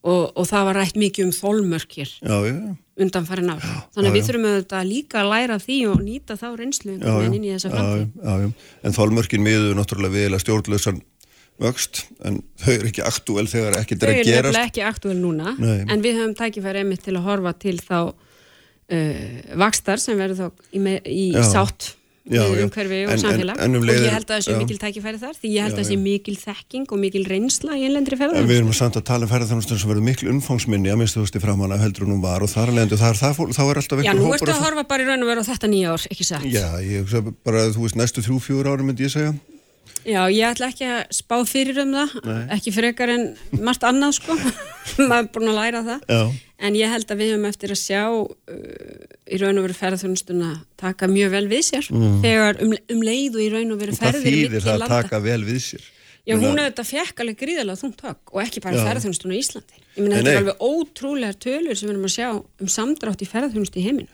Og, og það var rætt mikið um þólmörkir já, já, undanfærin ár. Þannig að við þurfum auðvitað líka að læra því og nýta þá reynslu inn í þessa framtíð. en þálmörkin miður náttúrulega við eða stjórnlausan vöxt en þau eru ekki aktúel þegar ekkert Þau er að eru gerast nefnilega ekki aktúel núna, Nei. en við höfum tækifæri einmitt til að horfa til þá uh, vakstar sem verður þá í, í sátt Já, já. umhverfi og En- en- samfélag en um og leiðir- ég held að það sé já. mikil tækifæri þar því ég held Já, að það sé já. mikil þekking og mikil reynsla í einlendri En ferðar við erum samt að tala um ferðarþjónustunum sem verður miklu umfangsminni að minnstu þú veist í framann að heldur hún var og þar er fólk, þá er alltaf Já, einhver nú hópur ertu af að horfa bara í raun og vera á þetta nýja ár, ekki satt? Já, ég hugsa bara að þú veist næstu þrjú, fjúr ári myndi ég segja Já, ég ætla ekki að spá fyrir um það, Nei. ekki frekar en margt annað sko, (laughs) maður er búin að læra það. Já, En ég held að við höfum eftir að sjá uh, í raun og veru ferðarþjónustuna taka mjög vel við sér þegar um, um leið og í raun og veru hvað ferðir þýðir milli það að landa. taka vel við sér? Já, hún auðvitað fekk alveg gríðalega þungt högg og ekki bara Já. ferðarþjónustuna í Íslandi. Ég meina Nei, þetta er alveg ótrúlegar tölur sem við erum að sjá um samdrátt í ferðarþjónustu í heiminn.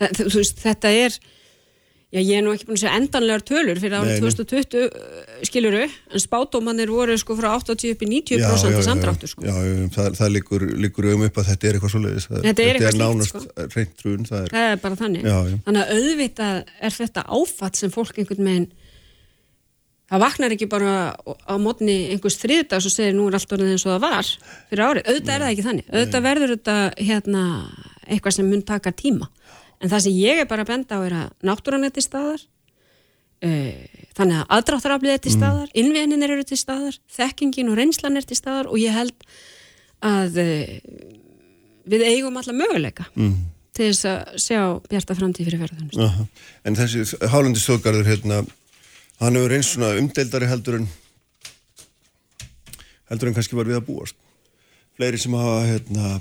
Það, þú veist, þetta er, já ég er nú ekki búin að segja endanlegar tölur fyrir Nei, árið nei. 2020 uh, skiluru, en spátómanir voru sko frá 80 upp í 90% já, já, samdráttur sko. Já, já, það, það liggur, liggur um upp að þetta er eitthvað svoleiðis það, Þetta er eitthvað slíkt, nánast sko. reynt trún það er, Það er bara þannig. Já, já. Þannig að auðvitað er þetta áfatt sem fólk einhvern veginn það vaknar ekki bara á mótni einhvers þriðdags og segir nú er allt orðið eins og það var fyrir árið. Auðvitað er það ekki þannig. Auðvitað verður þetta hérna, eitthvað sem mun taka tíma. En það sem ég er bara að benda á er að náttúran er til staðar uh, þannig að aðdráttaraflið er til staðar, mm. innveginir eru til staðar þekkingin og reynslan er til staðar og ég held að uh, við eigum alla möguleika mm. til þess að sjá bjarta framtíð fyrir. Aha. En þessi hálendis þjóðgarður hérna, hann hefur eins svona umdeildari heldur en heldur en kannski var við að búast. Fleiri sem hafa hérna,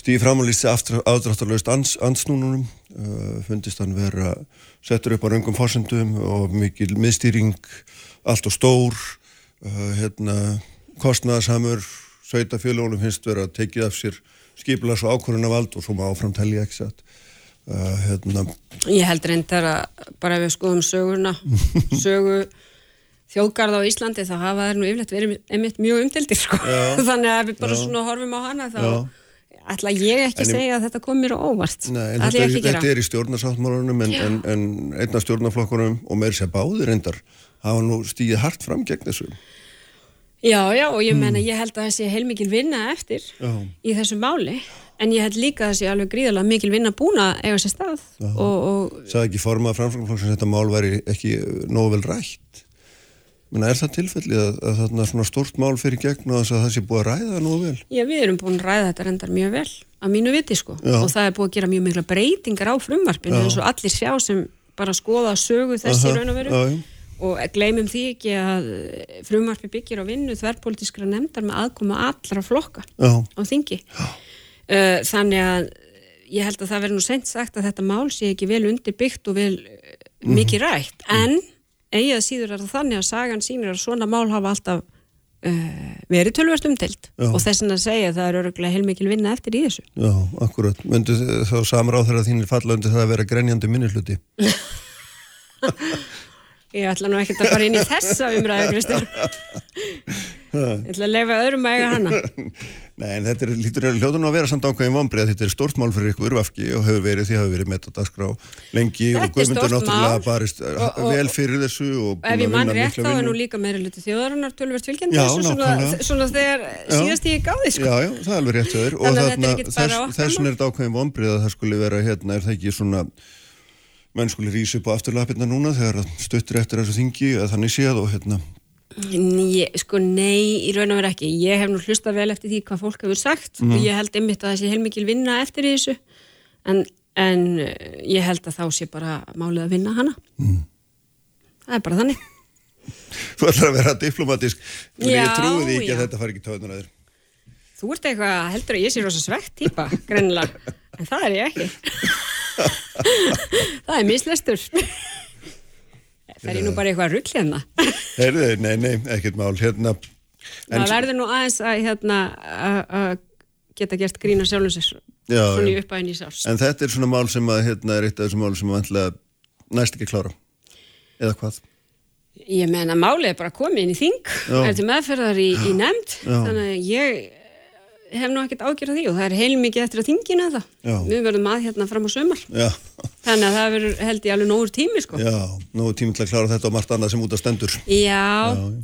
stíði framálýst afdráttarlaust ans, ansnúnunum, uh, fundist hann vera settur upp á raungum fórsendum og mikil miðstýring, allt og stór, uh, hérna, kostnaðasamur, sveitafélónum finnst vera að tekið af sér skipilags og ákvörðuna vald og svo má áfram telja ekki satt. Uh, hérna, Ég held reyndar að bara ef við skoðum sögurna, (laughs) sögu þjóðgarða á Íslandi þá hafa þær nú yfirleitt verið einmitt mjög umtildir sko. (laughs) Þannig að ef við bara Já. svona horfum á hana þá Já. Ætla ég ekki að segja að þetta kom mér á óvart Nei, þetta ég er, að þetta er í stjórnarsáttmálunum en, en, en einn af stjórnarflokkunum og meir sér báðir reyndar hafa nú stíðið hart fram gegn þessu. Já, já, og ég menna, ég held að það sé heilmikil vinna eftir Já. í þessu máli, en ég held líka að það sé alveg gríðarlega mikil vinna búin að eiga sér stað og, og Sagði ekki formað framframflokksins að þetta mál væri ekki nógu vel rætt. Menna, er það tilfellið að, að þarna svona stórt mál fyrir gegn og þess að það sé búið að ræða það nógu vel? já, við erum búin að ræða þetta reyndar mjög vel, að mínu viti sko, Já. og það er búið að gera mjög mikla breytingar á frumvarpinu Já. eins og allir sjá sem bara skoða sögu þessi raun og veru og gleymum því ekki að eh, frumvarpi byggir á vinnu þverrpolítiskra nefndar með aðkoma allra flokka Já, á þingi uh, þannig að ég held að það verður nú sent sagt að þetta mál sé ekki vel undirbyggt og vel uh, Mhm. mikið rætt en eigið að síður er það þannig að sagan sýnir að svona mál hafa alltaf uh, verið tölvert umdelt Já. og þess að segja að það er öruglega heilmikil vinna eftir í þessu já, akkurat. Möndu þá samráð þegar þínir falla undir það að vera grenjandi minnihluti? (laughs) ég ætla nú ekkert að fara inn í þessa umræðu Kristján (laughs) ég ætla að leifa öðrum að eiga hana. (laughs) Nei, en þetta er, lítur hljóðun að vera samt ákveðin vombrið að þetta er stórt mál fyrir ykkur urvafki og hefur verið, því hafi verið metadagskrá lengi Þetta og Guðmundur stórt náttúrulega barist Og- og- vel fyrir þessu og búin ef að ég mann vinna rétt þá er vinnu. nú líka meira luti þjóðarinnar tölvert fylgjandi Já, þessu svona, svona þegar síðast ég gáði sko. Já, já, það er alveg rétt menn skuli rísa upp á afturlapirna núna þegar stuttur eftir þessu þingi að þannig séð og hérna. Né, sko nei, í raun og vera ekki. Ég hef nú hlustað vel eftir því hvað fólk hefur sagt Mhm. og ég held einmitt að það sé heilmikil vinna eftir þessu. En, en eh, ég held að þá sé bara málið að vinna hana. Mhm. það er bara þannig. Þú ætlar að vera diplomatisk en ég trúi því ekki já. að þetta fari ekki tóðunar að þér? Þú ert eitthvað heldur að ég sé rosa svegt típa greinilega, en það er ég ekki (laughs) það er mislestur fer ég nú bara eitthvað rugl hérna? Heyrðu, nei, nei, ekkert mál hérna en, það verður nú aðeins að hérna að- að geta gert grína sjálfum sér. Já, svona í já. uppæðin í sárs en þetta er svona mál sem að hérna er eitt af þessum mál sem að vantlega næst ekki að klára. Eða hvað? Ég meina málið er bara komið inn í þing. Já. er til meðferðar í, í nefnd. Já. þannig að ég hef nú ekkert ágjörð því og það er heilmikið eftir að þinginu það Já. við verðum að hérna fram á sömar Já, þannig að það verður held ég alveg nógur tími sko. já, er tími til að klára þetta og margt annað sem út af stendur. Já,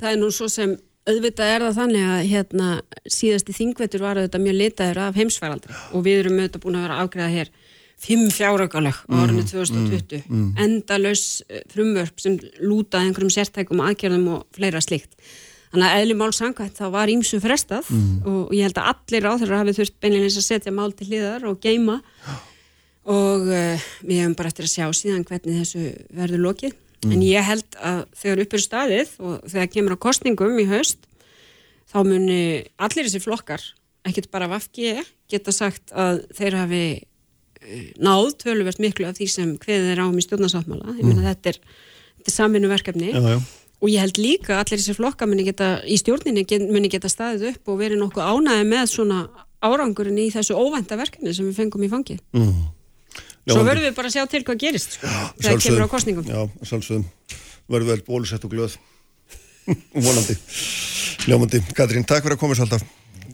það er nú svo sem auðvitað er það þannig að hérna síðasti þingvetur var auðvitað mjög litaður af heimsfæraldri og við erum auðvitað búin að vera að afgreða hér fimm fjáraugaleg á árinu 2020 endalaus eh, frumvörp sem lútaði einhverjum sértækum aðgerðum og fleira slíkt þannig að eðli mál sangvænt þá var ímsu frestað og ég held að allir áþurra hafi þurft beinleins að setja mál til hliðar og geima og uh, við hefum bara eftir að sjá síðan hvernig þessu verður lokið. En ég held að þegar upp er staðið og þegar kemur á kostningum í haust þá muni allir þessi flokkar ekkert bara vafki geta sagt að þeir hafi eh, náð töluvert miklu af því sem hveðið er á um í stjórnarsáttmála. Ég meina þetta er, er saminu verkefni Já, já, og ég held líka allir þessi flokka geta í stjórninni get, muni geta staðið upp og verið nokkuð ánæði með svona árangurinn í þessu óvænta verkefni sem við fengum í fangið. Mm. Svo verðum við bara að sjá til hvað gerist sko, þegar kemur á kostningum. Já, sjálfsögum verður vel bólusett og glöð. (laughs) Vonandi. Ljómandi, Katrín, takk fyrir að komast alltaf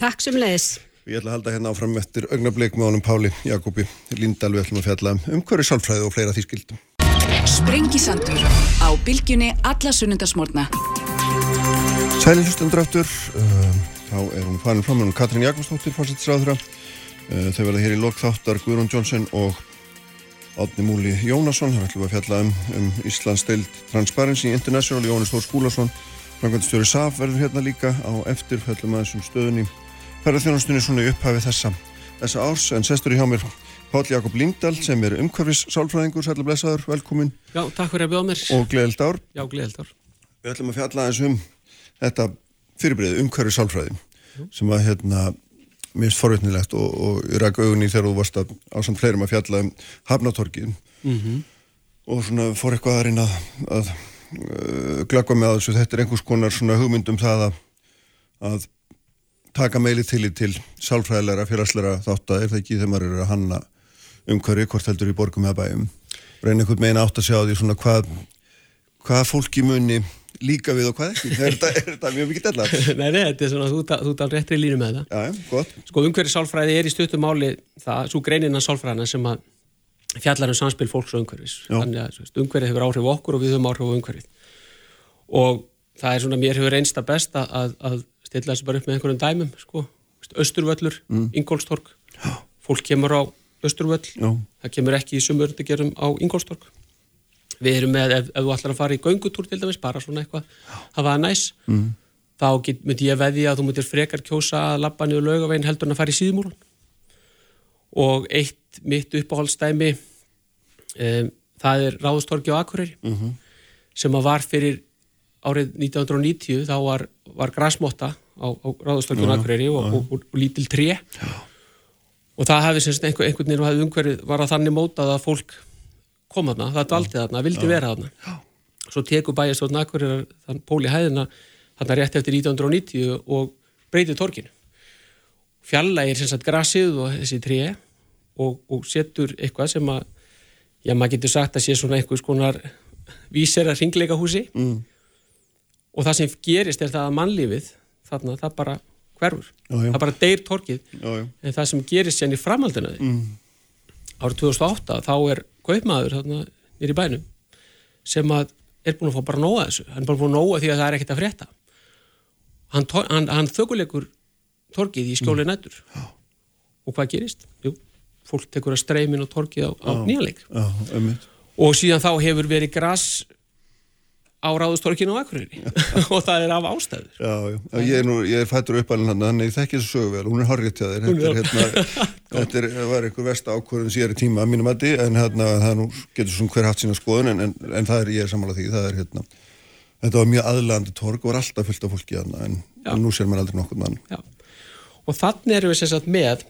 Takk sem leiðis. Ég ætla að halda hérna áfram eftir augnablik með honum Páli Jakobi Líndal við ætlum að fjalla um umhverju sálfræði og fleira því skildum Sprengisandur á bylgjunni alla sunnundasmórna. Sæli hlustendur aftur uh, þá er hún farin fram með hún Katrín Jakobsdóttir fórsettisráðura uh, þau verða hér í lok þáttar Guðrún Jónsson og Átni Múli Jónasson. Þar ætlum við að fjalla um, um Íslands deild Transparency International Jónis Þór Skúlason Frankvæmstjóri SAF verður hérna líka á eftir fjallum aðeins um stöðunni. Ferðarþjónastunni svona í upphafi þessa þessa árs en sestur í hjá mér Páll Jakob Lingdal sem er umhverfis sálfræðingur, sætla blessaður, velkomin Já, takk fyrir að bjóða mér. Og gleðild ár. Já, gleðild ár. Við ætlum að fjalla eins um þetta fyrirbreyði umhverfis sálfræði sem að hérna minnst forvétnilegt og, og ræk augunni þegar þú varst að ásamt fleirum að fjalla um Hafnatorgin mm -hmm. og svona fór eitthvað að reyna að uh, glakka með þessu. Þetta er einhvers konar svona hugmyndum það að, að taka meili til í til sálfræðilega félagslega þátt að er það ekki þegar maður eru að hanna umhverfi, hvort heldur í borgum eða bæjum reyna einhvern megin átt að sjá því svona hvað hvað fólki muni líka við og hvað ekki, er þetta, mjög mikið della? (laughs) Nei, nei, þetta er svona, þú, þú dál réttri línu með það. Já, gott. Sko, umhverfið sálfræði er í stuttum máli það, svo greinina sálfræðina sem að fjallar um samspil fólks og umhverfis. Já. Þannig að umhverfið hefur áhrif okkur og við höfum áhrif á umhverfið. Og það er svona, mér hefur einsta best að, að stilla þessu bara upp með einhverjum dæmum, sko. Östurvöllur, mm. Ingólstorg, fólk kemur á Östurvöll, Já. það kemur ekki í sumuröndagerum á Ingólstorg við erum með, ef, ef þú ætlar að fara í göngutúr til dæmis, bara svona eitthvað það var næs, mm. þá get, myndi ég veði að þú myndir frekar kjósa að lappa niður lögavegin heldur en að fara í síðmúlan og eitt mitt uppáhaldstæmi um, það er Ráðustorgi á Akureyri mm -hmm. sem að var fyrir árið 1990 þá var, var græsmotta á, á Ráðustorgi á Akureyri og, og, og, og lítil tré. Og það hefði semst einhver, einhvern veginn og hefði umhverfið var að þannig mótað að fólk kom þarna, það dvaldi þarna, vildi vera þarna. Svo teku bæjastofn Akureyrar þann pól í hæðina þarna rétt eftir 1990 og breytið torkinu fjallægir sem sagt grassið og þessi tré og, og setur eitthvað sem að já maður getur sagt að sé svona einhvers konar vísera ringleika húsi mm. og það sem gerist er það að mannlífið þarna það bara hverfur, já, já. það bara deyr torkið já, en það sem gerist sérn í framhaldinu mm. árið 2008 þá er kaupmaður þarna nýri bænum sem að er búin að fá bara nóga þessu. Hann er bara búin að nóga því að það er ekkert að frétta. Hann, hann, hann þökuleikur torkið í skjóli mm. nættur og hvað gerist? Jú, fólk tekur að streymin og torkið á, á nýjanleik og síðan þá hefur verið græs á ráðustorkinu á Akureyri. (laughs) Og það er af ástæður. Já, já, ég er, nú, ég er fættur uppalinn hann þannig ég þekki þessu sögu vel, hún er horrið til þér. Þetta, er, hérna, (laughs) þetta er, var einhver vest ákvörðun sér í tíma að mínum að því en hérna, það nú, getur svona hver haft sína skoðun en, en, en það er ég er samanlega því. Það er hérna, þetta var mjög aðlandi torg og var alltaf fullt af fólki hann en, en nú sér maður aldrei nokkur mann. Já. og þannig erum við sérsagt með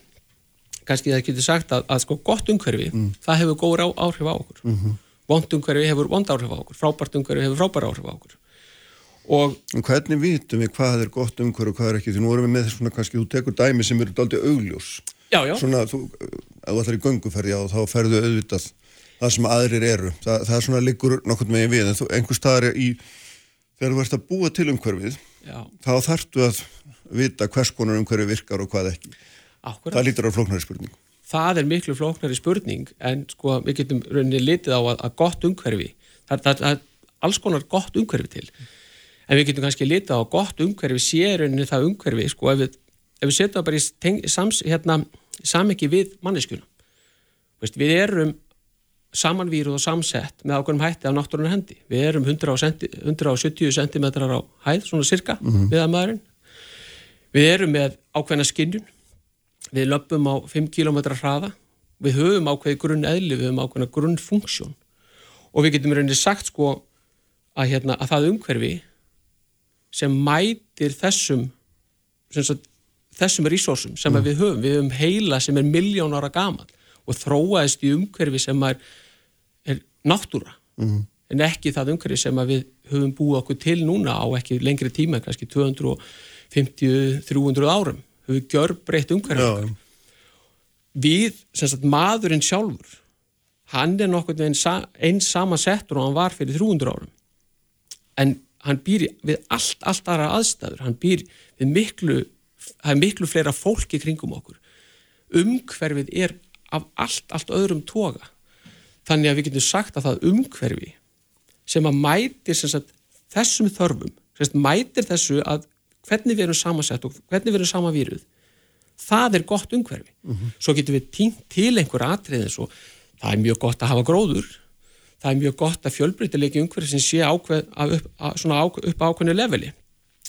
kannski það getur sagt að, að sko gott umhverfi, mm. það hefur góður vondumhverfi hefur vond áhrif á okkur, frábært umhverfi hefur frábært áhrif á okkur. Og hvernig vitum við hvað er gott umhverfi og hvað er ekki? Því nú erum við með þess svona kannski, þú tekur dæmi sem eru aldrei augljós. Já, já. Svona, þú, ef þú ætlar í gönguferði á þá ferðu auðvitað það sem aðrir eru. Þa, það er svona liggur nokkur megin við, en þú, einhver staðar í, þegar þú ert að búa til umhverfið, já. þá þarftu að vita hvers konar umhverfi virkar og hvað ekki. Akkurat. Það lítur á flóknari spurningu það er miklu flóknari spurning en sko við getum rauninni litið á að, að gott umhverfi, það, það, það er alls konar gott umhverfi til. En við getum kannski litið á að gott umhverfi sé rauninni það umhverfi sko ef við, ef við setjum bara í sams, hérna, samiki við manneskjuna. Veist, við erum samanvíruð og samsett með ákveðum hætti af náttúrunar hendi, við erum 170 cm á hæð, svona cirka mm -hmm. við að maðurinn. Við erum með ákveðna skinnjun við löpum á 5 km hraða, við höfum ákveði grunn eðli, við höfum ákveðina grunn funksjón og við getum reyndið sagt sko að, hérna, að það umhverfi sem mætir þessum sagt, þessum resursum sem mm. við höfum, við höfum heila sem er miljón ára gaman og þróaðist í umhverfi sem er, er náttúra mm. en ekki það umhverfi sem við höfum búið okkur til núna á ekki lengri tíma, kannski 250-300 árum höfum gjör breytt umhverfið við, sem sagt, maðurinn sjálfur hann er nokkur einn eins samansettur og hann var fyrir 300 árum. En hann býr við allt, allt aðra aðstæður. Hann býr við miklu það er miklu fleira fólki kringum okkur. Umhverfið er af allt, allt öðrum toga. Þannig að við getum sagt að það umhverfi sem að mætir sem sagt, þessum þörfum sem sagt, mætir þessu að hvernig við erum samansett og hvernig við erum samavíruð það er gott umhverfi mm -hmm. svo getum við týnt til einhver atrið eins og það er mjög gott að hafa gróður það er mjög gott að fjölbreytilegi umhverfi sem sé ákveð, upp, að, upp á ákveðinu leveli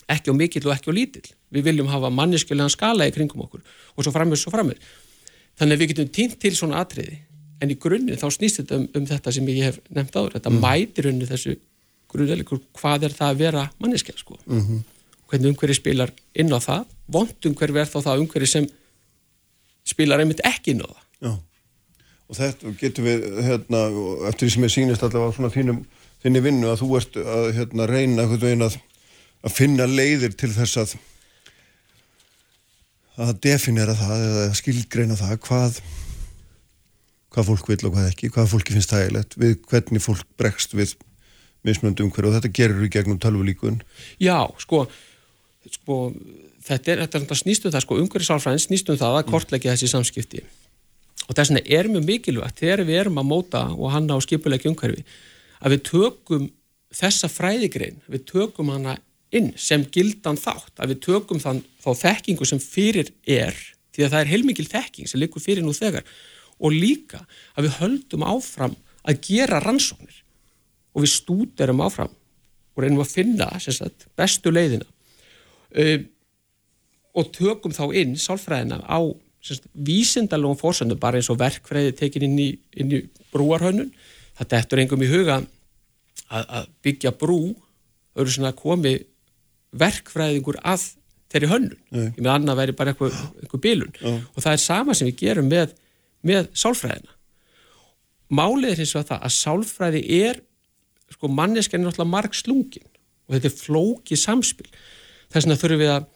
ekki á mikill og ekki á lítill við viljum hafa manniskilegan skala í kringum okkur og svo framir, svo framir þannig að við getum týnt til svona atriði en í grunninn þá snýst þetta um, um þetta sem ég hef nefnt áður, þetta mm. mætir unni þessu grunnlegur, hvað er það að vera manneskja sko mm -hmm. Hvernig umhverju spilar inn á það. Vond umhverju er þá það umhverju sem spilar einmitt ekki inn á það. Já, og þetta getur við hérna, eftir því sem ég sýnist allavega svona þínum, þínni vinnu að þú ert að hérna, reyna að, að finna leiðir til þess að að definera það eða skilgreina það hvað hvað fólk vil og hvað ekki, hvað fólki finnst þægilegt við hvernig fólk bregst við mismunandi umhverju og þetta gerur í gegnum tölvulíkun Já, sko, sko þetta er, þetta snýstum það, sko, umhverjusálfræðin snýstum það að kortleggja þessi samskipti. Og þess vegna er mjög mikilvægt þegar við erum að móta og hanna á skipuleggi umhverfi að við tökum þessa fræðigrein, við tökum hana inn sem gildan þátt, að við tökum þann þá þekkingu sem fyrir er því að það er heilmikil þekking sem likur fyrir nú þegar og líka að við höldum áfram að gera rannsóknir. Og við stúderum áfram og reynum að finna sagt, bestu leiðina um, og tökum þá inn sálfræðina á vísindalogum fórsöndu bara eins og verkfræði tekin inn í, inn í brúarhönnun. Þetta eftir engum í huga að, að byggja brú eru svona komi verkfræðingur að þeirri hönnun, Nei. ég með annað væri bara eitthvað, eitthvað bilun. Já. og það er sama sem við gerum með með sálfræðina. Málið er hins vegar það að sálfræði er sko manneskan er náttúrulega marg slungin og þetta er flókið samspil þess vegna þurfum við að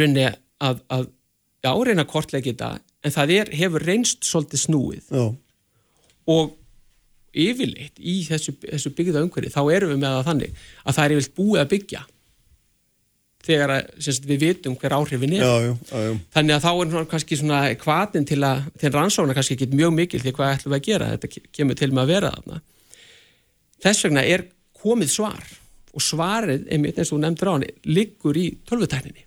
rauninni að, að já, reyna kortlega þetta en það er, hefur reynst svolítið snúið. Já. og yfirleitt í þessu, þessu byggða umhverfi þá erum við með það þannig að það er yfirleitt búið að byggja. Þegar að, sagt, við vitum hver áhrifin er. Já, já, já, þannig að þá er svona kannski svona kvatin til að til rannsóna kannski ekki mjög mikil því hvað ætlum við að gera? Þetta kemur til með að vera þarna. Þess vegna er komið svar og svarið, einmitt eins og þú nefndir á hann liggur í tölvutækninni.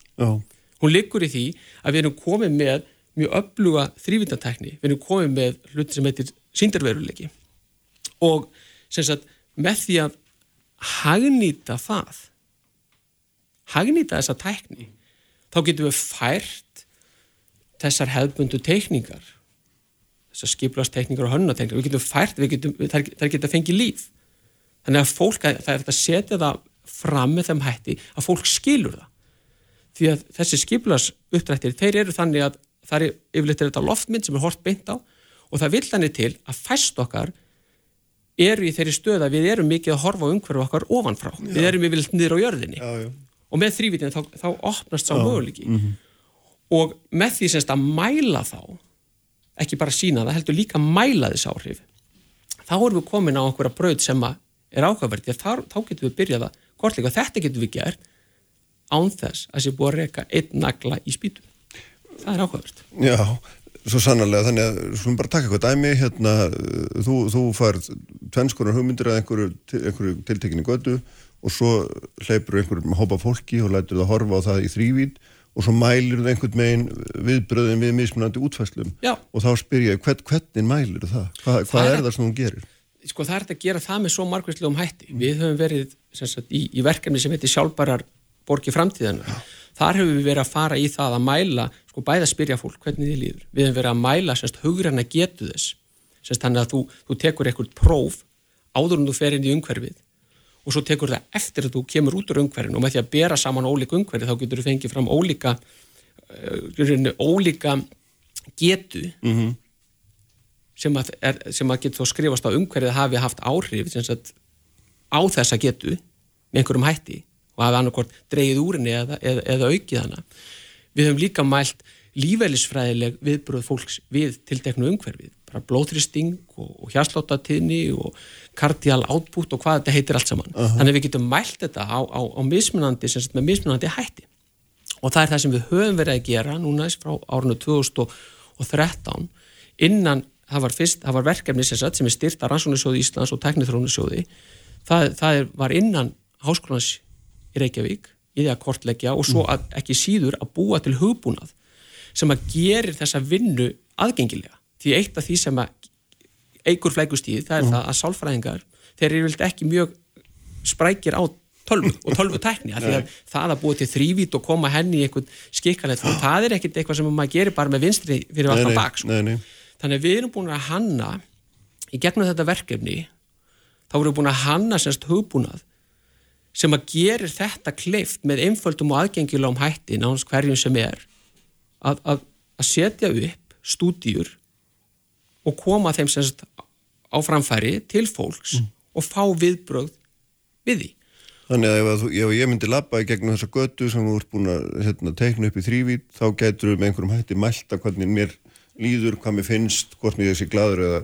Hún liggur í því að við erum komið með mjög öfluga þrývindatækni við erum komið með hluti sem heitir síndarveruleiki og sagt, með því að hagnýta það hagnýta þessa tækni þá getum við fært þessar hefðbundu teikningar þessar skiplast-teikningar og hönnateikningar við getum fært, við getum, þær, þær geta fengið líf þannig að fólk, það er að setja það fram með þeim hætti að fólk skilur það. Því að þessi skiplas-uppdrættir, þeir eru þannig að það er yfirleitt er þetta loftmynd sem er hort beint á og það vil þannig til að fæst okkar eru í þeirri stöð að við erum mikið að horfa umhverfu okkar ofanfrá, já. við erum yfirleitt niður á jörðinni. Já, já. Og með þrývitin þá, þá opnast sá möguleiki. Mm -hmm. og með því semst að mæla þá ekki bara sína það, heldur líka að mæla þess áhrif þá erum við komin á einhverja bröð sem er áhugaverð þá, þá getum við byrjað að kortleika þetta getum við gert án þess að sé búið að reyka einn nagla í spýtum það er áhugaverð Já, svo sannarlega þannig að svona bara taka eitthvað dæmi hérna, þú, þú farð tvennskonar hugmyndir að einhverju, einhverju tiltekinni götu og svo hleypur einhverjum hópa fólki og lætur það horfa á það í þrývíð og svo mælir það einhvern megin viðbröðin við mismunandi útfæslum Já. og þá spyr ég hvern, hvernig mælir það? Hva, hvað það er, er það sem hún gerir? Sko það er að gera það með svo margværslegum hætti. Við höfum verið sagt, í, í verkefni sem heitir sjálfbarar borgi framtíðan. Þar höfum við verið að fara í það að mæla, sko bæða að spyrja fólk hvernig þið líður. Við höfum verið að mæla hugrann að getu þess. Þannig að þú, þú tekur einhvert próf áður en þú fer inn í umhverfið og svo tekur það eftir að þú kemur út úr umhverfinu og með því að bera saman ólíka umhverfi þá getur þú fengið fram ólíka uh, ólíka getu mm -hmm. Sem að, er, sem að getur skrifast á umhverfið að hafi haft áhrif sagt, á þessa getu með einhverjum hætti og hafi annarkort dreyið úr henni eða, eða, eða aukið hana við höfum líka mælt lífælisfræðileg viðbröð fólks við tilteknu umhverfið, bara blóðristing og, og hjarslóttatíðni og kardial output og hvað þetta heitir allt saman. Uh -huh. Þannig að við getum mælt þetta á, á, á mismunandi, sagt með mismunandi hætti. Og það er það sem við höfum verið að gera núna frá árinu 2013 innan, það var fyrst, það var verkefni sem, sagt, sem er styrt að Rannsóknarsjóði Íslands og Teknithrónusjóði. Það, það var innan Háskólans í Reykjavík í því að kortleggja og svo að, ekki síður að búa til hugbúnað sem að gerir þessa vinnu aðgengilega. Því eitt af því sem að eigur flækustíð, það er mm. það að sálfræðingar, þeir eru vilt ekki mjög sprækir á tölvu og tölvu að það að búa til þrývít og koma henni í einhvern skikkanett það er ekkert eitthvað sem maður gerir bara með vinstri fyrir alltaf bak sko. Þannig að við erum búin að hanna í gegnum þetta verkefni þá erum við búin að hanna semst hugbúnað sem að gerir þetta kleift með einföldum og aðgengilegum hætti náttúrulega hverjum sem er að, að, að setja upp stúdíur og koma þeim semst á framfæri til fólks mm. og fá viðbröð við því Þannig að ef, ef ég myndi lappa í gegnum þessa götu sem þú ert búin að hérna, teikna upp í þrývít, þá getur við með einhverjum hætti mælta hvernig mér líður, hvað mér finnst, hvort mér þessi gladur eða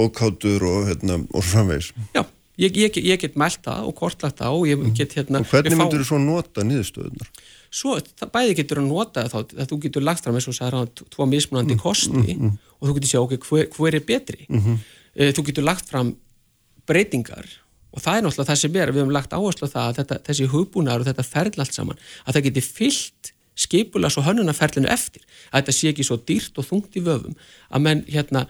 ókáttur og, hérna, og framvegs. Já, ég, ég, ég get mælta og kortlagt á og ég mhm. get hérna... Og hvernig myndur þú svo nota niðurstöðunar? Svo, það bæði getur að nota þá, að þú getur lagt fram eins og særa tvo mismunandi mm, kosti mm, mm, og þú getur sjá okkur hver, hver er betri. -hmm. Þú getur lagt fram breytingar og það er náttúrulega það sem er, við hefum lagt áherslu það að þetta, þessi hugbúnar og þetta ferðl allt saman, að það geti fyllt skipulas og hönnunarferðlinu eftir. Að þetta sé ekki svo dýrt og þungt í vöfum að menn hérna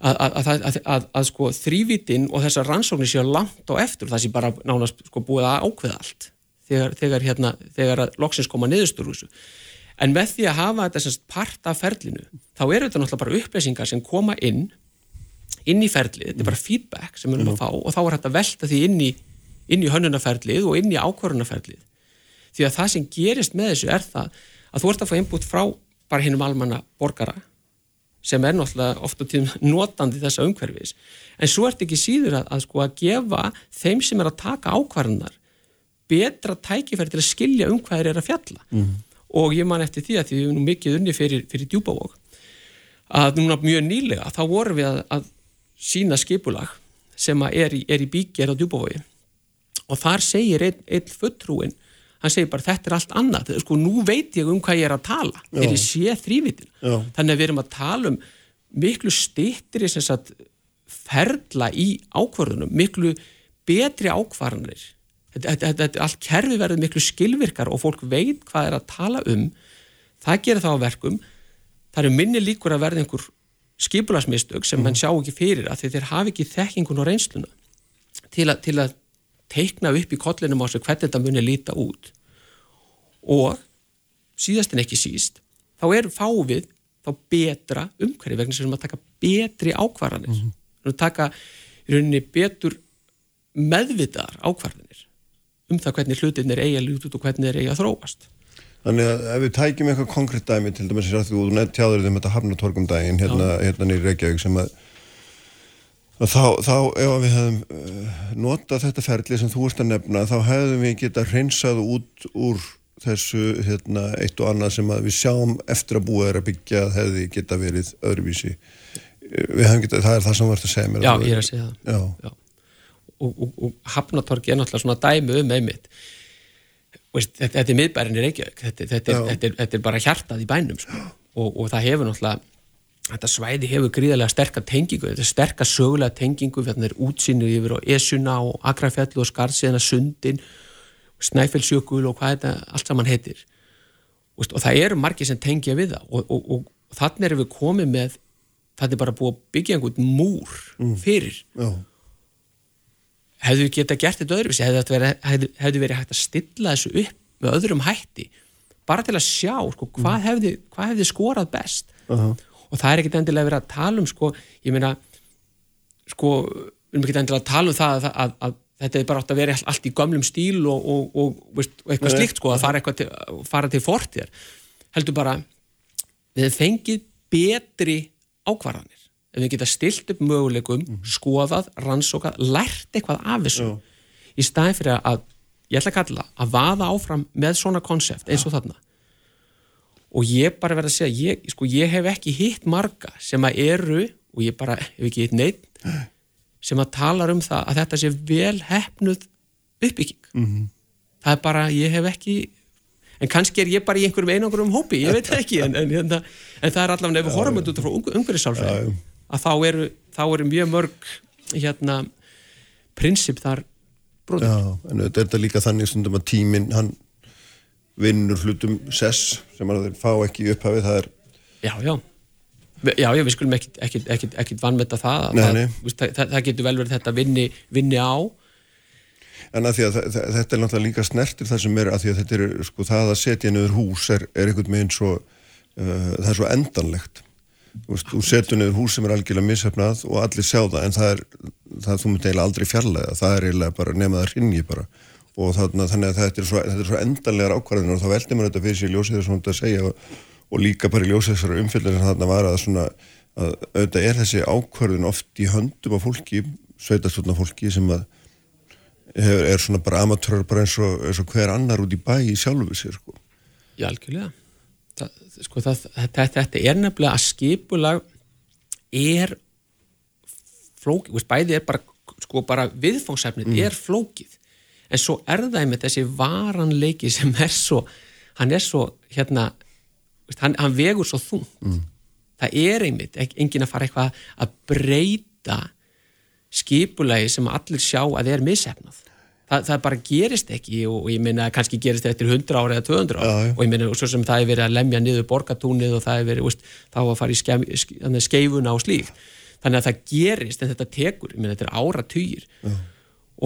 að, að, að, að sko þrývitinn og þessar rannsóknir séu langt á eftir og það sé bara nánast sko búið að ákveða allt þegar, þegar hérna, þegar að loksins koma niðurstur úr þessu. En með því að hafa þetta semst part af ferðlinu þá eru þetta náttúrulega bara upplýsingar sem koma inn inn í ferlið, þetta er bara feedback sem við erum að fá og þá er að velta því inn í, inn í hönnunarferlið og inn í ákvörunarferlið því að það sem gerist með þessu er það að þú ert að fá input frá bara hinnum almanna borgara sem er náttúrulega ofta tíðum notandi þessa umhverfis. En svo ert ekki síður að, að sko að gefa þeim sem er að taka ákvarðunar betra tækifæri til að skilja um hvað þeir eru að fjalla. Mm. og ég man eftir því að því við erum mikið unni fyrir, fyrir djúbavók að núna mjög nýlega þá vorum við að, að sína skipulag sem er í, er í bíkjær á djúbói og þar segir einn ein fulltrúin hann segir bara þetta er allt annað. Sko nú veit ég um hvað ég er að tala. Þegar ég sé þrývitin þannig að við erum að tala um miklu stýttir í ferla í ákvarðunum miklu betri ákvarðanir. Þetta, þetta, þetta allt kerfi verður miklu skilvirkar og fólk veit hvað er að tala um. Það gerir þá verkum. Það eru minni líkur að verða einhver skipulasmistök sem mann mhm. sjá ekki fyrir að þeir hafi ekki þekkingun og reynsluna til, a, til að teikna upp í kollinum á sig hvernig þetta muni líta út og síðast en ekki síst þá er fávið þá betra umhverfi vegna sem að taka betri ákvarðanir. Mm -hmm. að taka í rauninni betur meðvitaðar ákvarðanir um það hvernig hlutin er eiga lút út og hvernig er eiga þróast. Þannig að ef við tækjum eitthvað konkrétt dæmi til dæmis að þú tjáður þeim þetta hafnatorgum dægin hérna, hérna nýri Reykjavík sem að, að þá, þá ef við hefðum uh, notað þetta ferli sem þú ert að nefna þá hefðum við getað hreinsað út úr þessu hérna, eitt og annað sem við sjáum eftir að búa þeirra byggja hefði geta verið öðruvísi getað, það er það sem ert að segja mér Já, ég er að segja það Já. Já. Og, og, og hafnatorgi er náttúrulega svona dæmi um einmitt veist, þetta, þetta er miðbærinni Reykjavík þetta, þetta, þetta, þetta er bara hjartað í bænum sko. og, og það hefur náttúrulega þetta svæði hefur gríðarlega sterkar tengingu þetta er sterkar sögulega tengingu þetta er útsýnir yfir á Esuna og Akrafjallu og Skarðsíðana Sundin Snæfellsjökul og hvað þetta allt saman heitir og, og það eru margir sem tengja við það og, og þannig erum við komið með það er bara búið að byggja einhvern múr mm. fyrir Já hefðu við geta gert þetta öðruvísi, hefðu, verið, hefðu, hefðu verið hægt að stilla þessu upp með öðrum hætti bara til að sjá sko, hvað, mm. hefði, hvað hefði skorað best uh -huh. og það er ekkit endilega verið að tala um sko, ég meina sko, við erum ekkit endilega að tala um það að, að, að þetta er bara átt að vera allt í gömlum stíl og, og, og, veist, og eitthvað Nei, slikt sko, að fara, til, fara til fortir heldur bara við fengið betri ákvarðanir ef við geta stilt upp möguleikum, mm -hmm. skoðað, rannsókað, lært eitthvað af þessu Já. í staði fyrir að, ég ætla að kalla, að vaða áfram með svona konsept eins og Já. þarna og ég bara verða að segja, ég, sko, ég hef ekki hitt marga sem að eru, og ég bara hef ekki hitt neitt, sem að tala um það að þetta sé vel hefnuð uppbygging. Mm -hmm. Það er bara, ég hef ekki en kannski er ég bara í einhverjum einangurum hópi, ég veit ekki en, en, en, en það er allavega ef við horfum út frá umhverjusálfræði að þá eru, þá eru mjög mörg hérna prinsip þar brotur. Já, en þetta er þetta líka þannig stundum að tíminn hann vinnur hlutum sess sem að þeir fá ekki upphafið, það er Já, já, já, já við skulum ekkit vannmetta það, nei, það, nei. það það getur vel verið þetta vinni, vinni á En að því að þetta er náttúrulega líka snertir það sem er að því að þetta er, sko, það að setja niður hús er, er einhvern veginn svo, uh, það er svo endanlegt. Þú setur niður hús sem er algjörlega mishefnað og allir sjá það, en það er, það þú myndi eiginlega aldrei fjarlæða, það er eiginlega bara nefnað að ringi bara. Og þannig að þetta er svo, þetta er svo endanlegar ákvarðinur og þá veldi maður þetta fyrir sér ljósið þess að segja og, og líka bara ljósið þessara umfylgir sem þarna var að svona, að auðvitað er þessi ákvarðin oft í höndum á fólki, sveitastotna fólki sem að er, er svona bara amatúrar bara eins og, eins og hver annar út í bæ í sjálfu sér sko. Já, algjörlega það, sko, það, þetta, þetta er nefnilega að skipulag er flókið, bæði er bara, sko, bara viðfóngsefnið mm. er flókið en svo er það með þessi varanleiki sem er svo hann er svo, hérna hann, hann vegur svo þung mm. það er einmitt, engin að fara eitthvað að breyta skipulagi sem allir sjá að er missefnað það, það bara gerist ekki og, og ég minna að kannski gerist þetta eftir 100 ára eða 200 ára ja, og ég minna svo sem það er verið að lemja niður borgatúnið og það er verið, úst, þá að fara í skeif, skeifuna og slík þannig að það gerist en þetta tekur, ég minna þetta er áratýr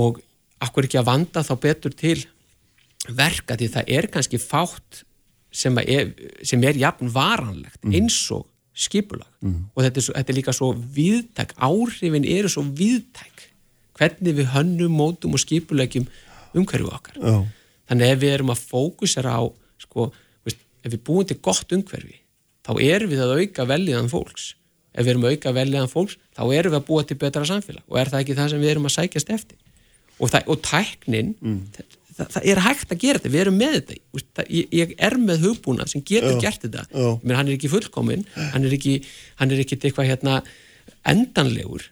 og akkur ekki að vanda þá betur til verka því það er kannski fátt sem er, sem er jafn varanlegt mm. eins og skipulag mm. og þetta er, svo, þetta er líka svo viðtæk, áhrifin eru svo viðtæk hvernig við hönnum, mótum og skipulegjum umhverju okkar oh. þannig ef við erum að fókusera á sko, veist, ef við búum til gott umhverfi þá erum við að auka veljiðan fólks ef við erum að auka veljiðan fólks þá erum við að búa til betra samfélag og er það ekki það sem við erum að sækjast eftir og, það, og tæknin mm. Það, það er hægt að gera þetta, við erum með þetta ég, ég er með hugbúnað sem getur oh. gert þetta, menn hann er ekki fullkominn hann er ekki, hann er ekki eitthvað hérna endanlegur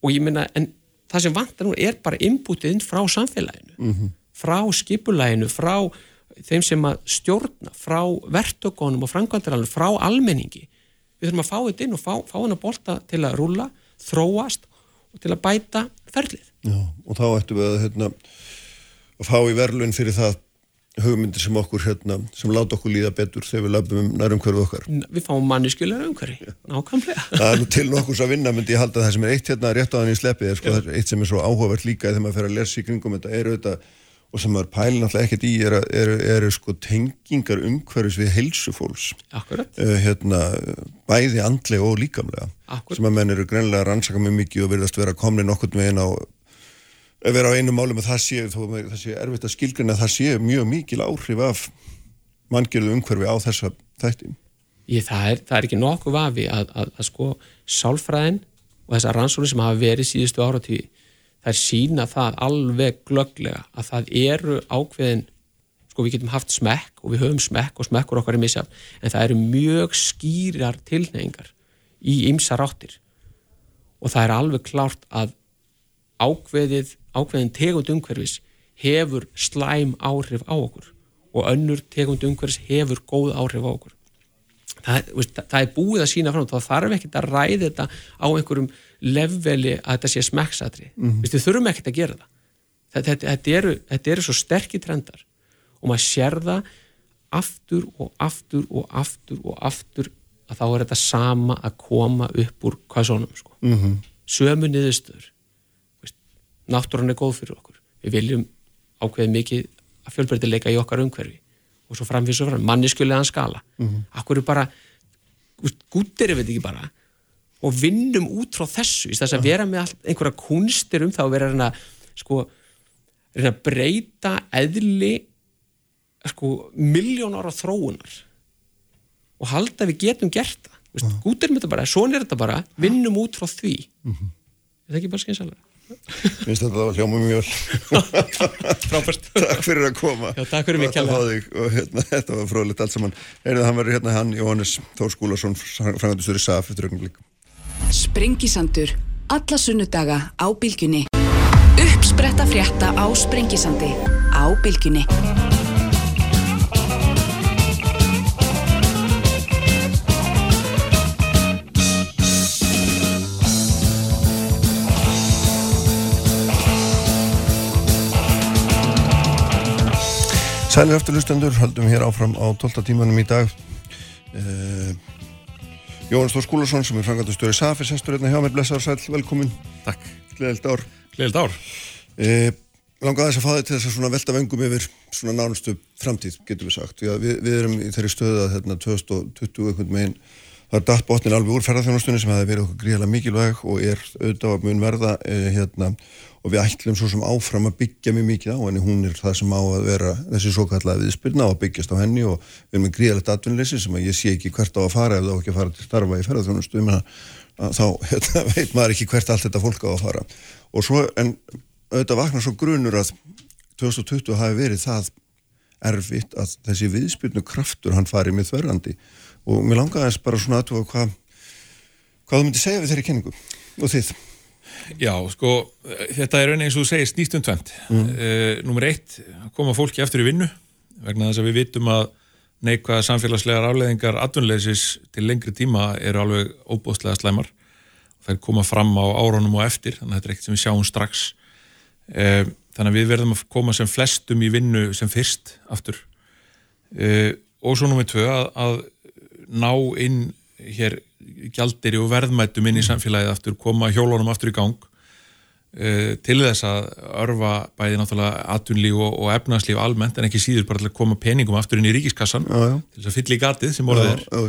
og ég minna, en það sem vantar nú er bara inbútið inn frá samfélaginu, mm -hmm. frá skipulæginu, frá þeim sem að stjórna, frá vertökonum og framkvæmdaralum, frá almenningi. Við þurfum að fá þetta inn og fá, fá hann að bolta til að rúla, þróast og til að bæta ferlið. Já, og þá ættum við að, hérna, að fá í verlun fyrir það hugmyndir sem okkur hérna, sem láta okkur líða betur þegar við löpum um nærum hverju okkar Við fáum manniskjölar umhverju, nákvæmlega. Það er nú til nokkurs að vinna, myndi ég halda. Það sem er eitt hérna rétt á þannig sleppið, sko, eitt sem er svo áhugavert líka þegar maður fer að lesa í kringum þetta er auðvitað, og sem maður pælin alltaf ekkert í er, er, er, er sko tengingar umhverjus við helsufólks uh, hérna, bæði andlega og líkamlega. Akkurat. sem að menn eru greinlega rannsaka mjög mikið og verðast vera komni nokkurt með einn á að vera á einu málum að það sé, þó, það sé erfitt að skilgrina að það sé mjög mikil áhrif af manngjörðu umhverfi á þessa þætti. Ég, það, er, það er ekki nokkuð vafi að, að, að sko sálfræðin og þessar rannsóknir sem hafa verið síðustu áratíði það er sína það alveg glögglega að það eru ákveðin sko við getum haft smekk og við höfum smekk og smekkur okkar er misjaf en það eru mjög skýrar tilneyingar í ymsa ráttir og það er alveg klárt að ákveðið ákveðin tegund umhverfis hefur slæm áhrif á okkur og önnur tegund umhverfis hefur góð áhrif á okkur það, veist, það er búið að sína fram þá þarf ekki að ræði þetta á einhverjum leveli að þetta sé smekksatri mm -hmm. við þurfum ekki að gera það þetta, þetta, þetta, eru, þetta eru svo sterkir trendar og maður sér það aftur og aftur og aftur og aftur að þá er þetta sama að koma upp úr hvað svonum sko. mm -hmm. sömu niðurstöður náttúrann er góð fyrir okkur. Við viljum ákveðið mikið að fjölbreytileika í okkar umhverfi. Og svo framfins og fram, manniskulegan skala. Mm -hmm. akkur er bara gúttir er við ekki bara? Og vinnum út frá þessu. Í þess að vera með all, einhverja kunstir um það og vera að reyna, sko, reyna að breyta eðli sko, miljón ára þróunar. Og halda við getum gert það. Gúttir er þetta bara, svona er þetta bara. Vinnum út frá því. Uh -huh. er það ekki bara skynsalega? Minnst þetta var hljóma mjög (laughs) Frábært. Takk fyrir að koma. Já, Takk fyrir mig kjalla hérna, Þetta var fróðilegt allt saman. Eirið hann var hérna hann Jóhannes Þór Skúlason frangatustur í SAF Sprengisandur Alla sunnudaga á bylgjunni. Uppspretta frétta á Sprengisandi á bylgjunni Sælir afturlustendur, haldum hér áfram á 12. tímanum í dag. Uh, Jóhann Stór Skúlason sem er frangatastöri Safis, hestur hérna hjá mér, blessaður sæl, velkomin Takk. Gleðild ár. Gleðild ár. Uh, langa þess að þið til þess að svona velta vengum yfir svona nánustu framtíð, getur við sagt. Já, við, við erum í þeirri stöðu að hérna 2020 einhvern veginn, það er datt botnin alveg úr ferðarþjónastunni sem hefði verið okkur gríðilega mikilvæg og er auðvitað að mun verða eh, hérna og við ætlum svo sem áfram að byggja mjög mikið á henni, hún er það sem á að vera þessi svo kallaði viðspilna á að byggjast á henni og við erum með gríðilegt atvinnleysi sem ég sé ekki hvert á að fara ef það á ekki að fara til starfa í ferðarþjónustu þá (laughs) hérna, veit maður ekki hvert allt þetta fólk á að fara. Og svo en auðvitað vaknar svo grunur að 2020 hafi verið það erfitt að þessi viðspilnu kraftur hann farið með þverjandi og mér langaði þess bara svona aðtúa hvað hvað þú myndi segja við þeirri kenningu og þið Já, sko, þetta er eins og þú segir snýstum tvent. Mm. Uh, Númer eitt, koma fólki eftir í vinnu vegna þess að við vitum að neikvæða samfélagslegar afleðingar atvinnleisis til lengri tíma eru alveg óbóðslega slæmar. Er koma fram á áronum og eftir, þannig að þetta er ekkert sem við sjáum strax. Uh, þannig að við verðum að koma sem flestum í vinnu sem fyrst aftur. Uh, og svo númer tvö að, að ná inn hér gjaldir og verðmættum inn í samfélagið aftur, koma hjólunum aftur í gang uh, til þess að örfa bæði náttúrulega atvinnlíf og, og efnarslíf almennt en ekki síður bara til að koma peningum aftur inn í ríkiskassan já, já. til þess að fylla í gatið sem orðið er. já,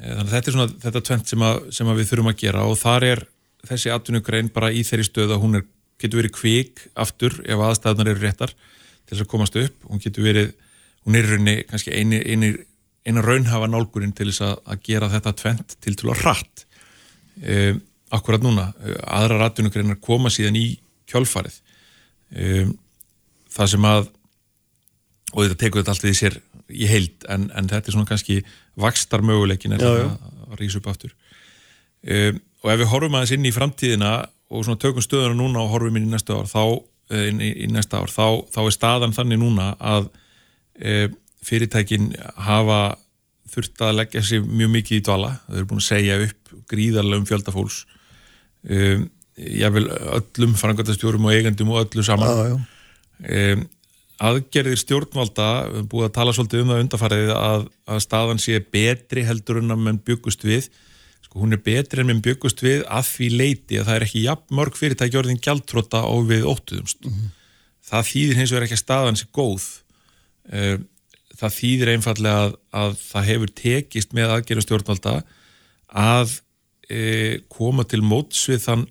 eh, þannig að þetta er svona þetta tvent sem, að, sem að við þurfum að gera og þar er þessi atvinnugrein bara í þeirri stöð að hún er, getur verið kvik aftur ef aðstæðunar eru réttar til þess að komast upp, hún getur verið hún er rauninni kannski eini, eini eina raunhafa nálgurinn til þess að, að gera þetta tvent til til að rætt um, akkurat núna aðra rættunugreinar koma síðan í kjálfarið um, það sem að og þetta tekur þetta alltaf í sér í heild en, en þetta er svona kannski vakstar möguleikin það að rýsa upp aftur. Um, og ef við horfum aðeins inn í framtíðina og svona tökum stöðuna núna og horfum inn í næsta ár þá, inn í, í næsta ár, þá, þá er staðan þannig núna að fyrirtækin hafa þurft að leggja sér mjög mikið í dvala. Þau eru búin að segja upp gríðarlega um fjöldafólks um, ég vil öllum frangöldastjórum og eigendum og öllu saman. Ah, um, aðgerðir stjórnvalda búið að tala svolítið um það undarfærið að, að staðan sé betri heldur en að menn byggust við. Sko hún er betri en menn byggust við að því leiti að það er ekki jafn mörg fyrirtæki orðin gjaldtróta á við óttuðumst. Mm -hmm. það þýðir hins vegar ekki að staðan sé góð. Um, það þýðir einfallega að, að það hefur tekist með aðgerðum stjórnvalda að e, koma til móts við þann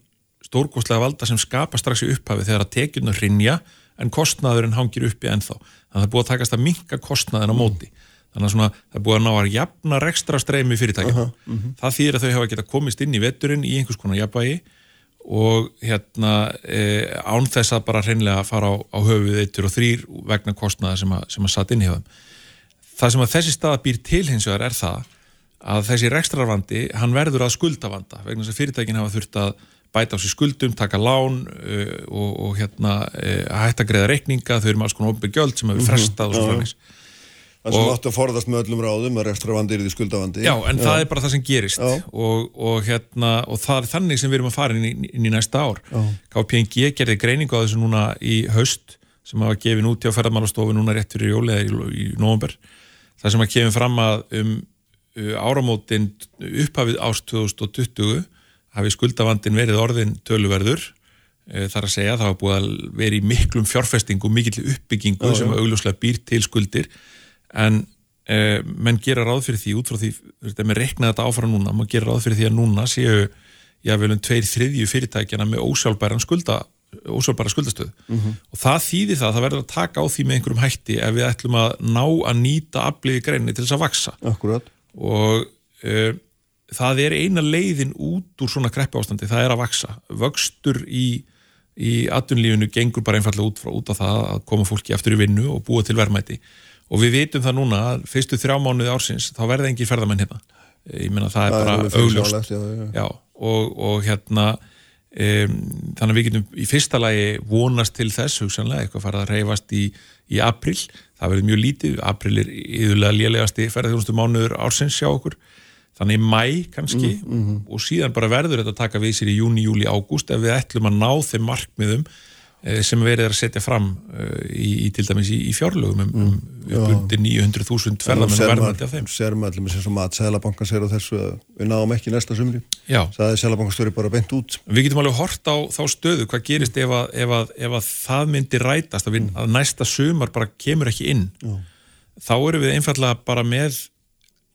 stórgóðslega valda sem skapa strax í upphafi þegar að tekjuna hrinja en kostnaðurinn hangir uppi ennþá. Þannig að það er búið að takast að minka kostnaðin á móti. Þannig að svona, það er búið að ná að jafna rekstra streymi fyrirtækjum. Uh -huh, uh -huh. Það þýðir að þau hafa geta komist inn í vetturinn í einhvers konar jafnvægi og hérna e, án þess að bara hreinlega fara á, á höfuð eittur og þrýr vegna kostnaða sem að, að satt inn í höfum það sem að þessi staða býr til hins vegar er það að þessi rekstrarvandi, hann verður að skuldavanda vegna þess að fyrirtækin hafa þurft að bæta á sér skuldum, taka lán uh, og, og hérna uh, að hætta greiða reikninga, þau eru með alls konar ofnbjörg gjöld sem hefur mhm. frestað og svo framins Það sem átti að forðast með öllum ráðum að rekstravandi er því skuldavandi. Já, en já. það er bara það sem gerist. Og, og, hérna, og það er þannig sem við erum að fara inn í, inn í næsta ár. KPNG gerði greiningu á þessu núna í haust sem hafa gefin út hjá ferðarmálastofu núna rétt fyrir jóli eða í, í nógumber það sem að kemur fram að um uh, áramótin upphafið ást 2020 hafi skuldavandin verið orðin töluverður uh, þar að segja það hafa búið að vera í miklum fjárfestingu, mikill uppbyggingu já, sem já. augljóslega býr til skuldir en uh, menn gera ráð fyrir því út frá því, þetta með rekna þetta áfram núna, mann gera ráð fyrir því að núna séu jáfnveilum tveir þriðju fyrirtækjana með ósjálfbæran skulda ósvöldbara skuldastöð mm -hmm. og það þýðir það að það verður að taka á því með einhverjum hætti ef við ætlum að ná að nýta afliði greinni til þess að vaksa Akkurat. og uh, það er eina leiðin út úr svona kreppi ástandi, það er að vaksa vöxtur í, í atunlífinu gengur bara einfallega út, frá, út af það að koma fólki eftir í vinnu og búa til verðmæti og við vitum það núna að fyrstu þrjá mánuði ársins þá verða engin ferðamenn hérna ég menna það er það bara er augljóst já. Já, og, og hérna Um, þannig að við getum í fyrsta lagi vonast til þess hugsanlega eitthvað farað að reyfast í, í april það verður mjög lítið, april er yfirlega lélegasti ferðarþjónustu mánuður ársins sjá okkur, þannig mæ kannski mm, mm, og síðan bara verður þetta að taka við sér í júni, júli, ágúst ef við ætlum að ná þeim markmiðum sem verið er að setja fram uh, í, í til dæmis í, í fjárlögum um, um upp undir 900.000 ferðamenn og verðmætti af þeim. Sérum allir með sem sem að Sælabankan sér á þessu að við náum ekki næsta sumri. Já. Það er Sælabankastöri bara beint út. Við getum alveg hort á þá stöðu, hvað gerist ef að, ef að, ef að það myndi rætast, að, við, að næsta sumar bara kemur ekki inn. Já. Þá eru við einfallega bara með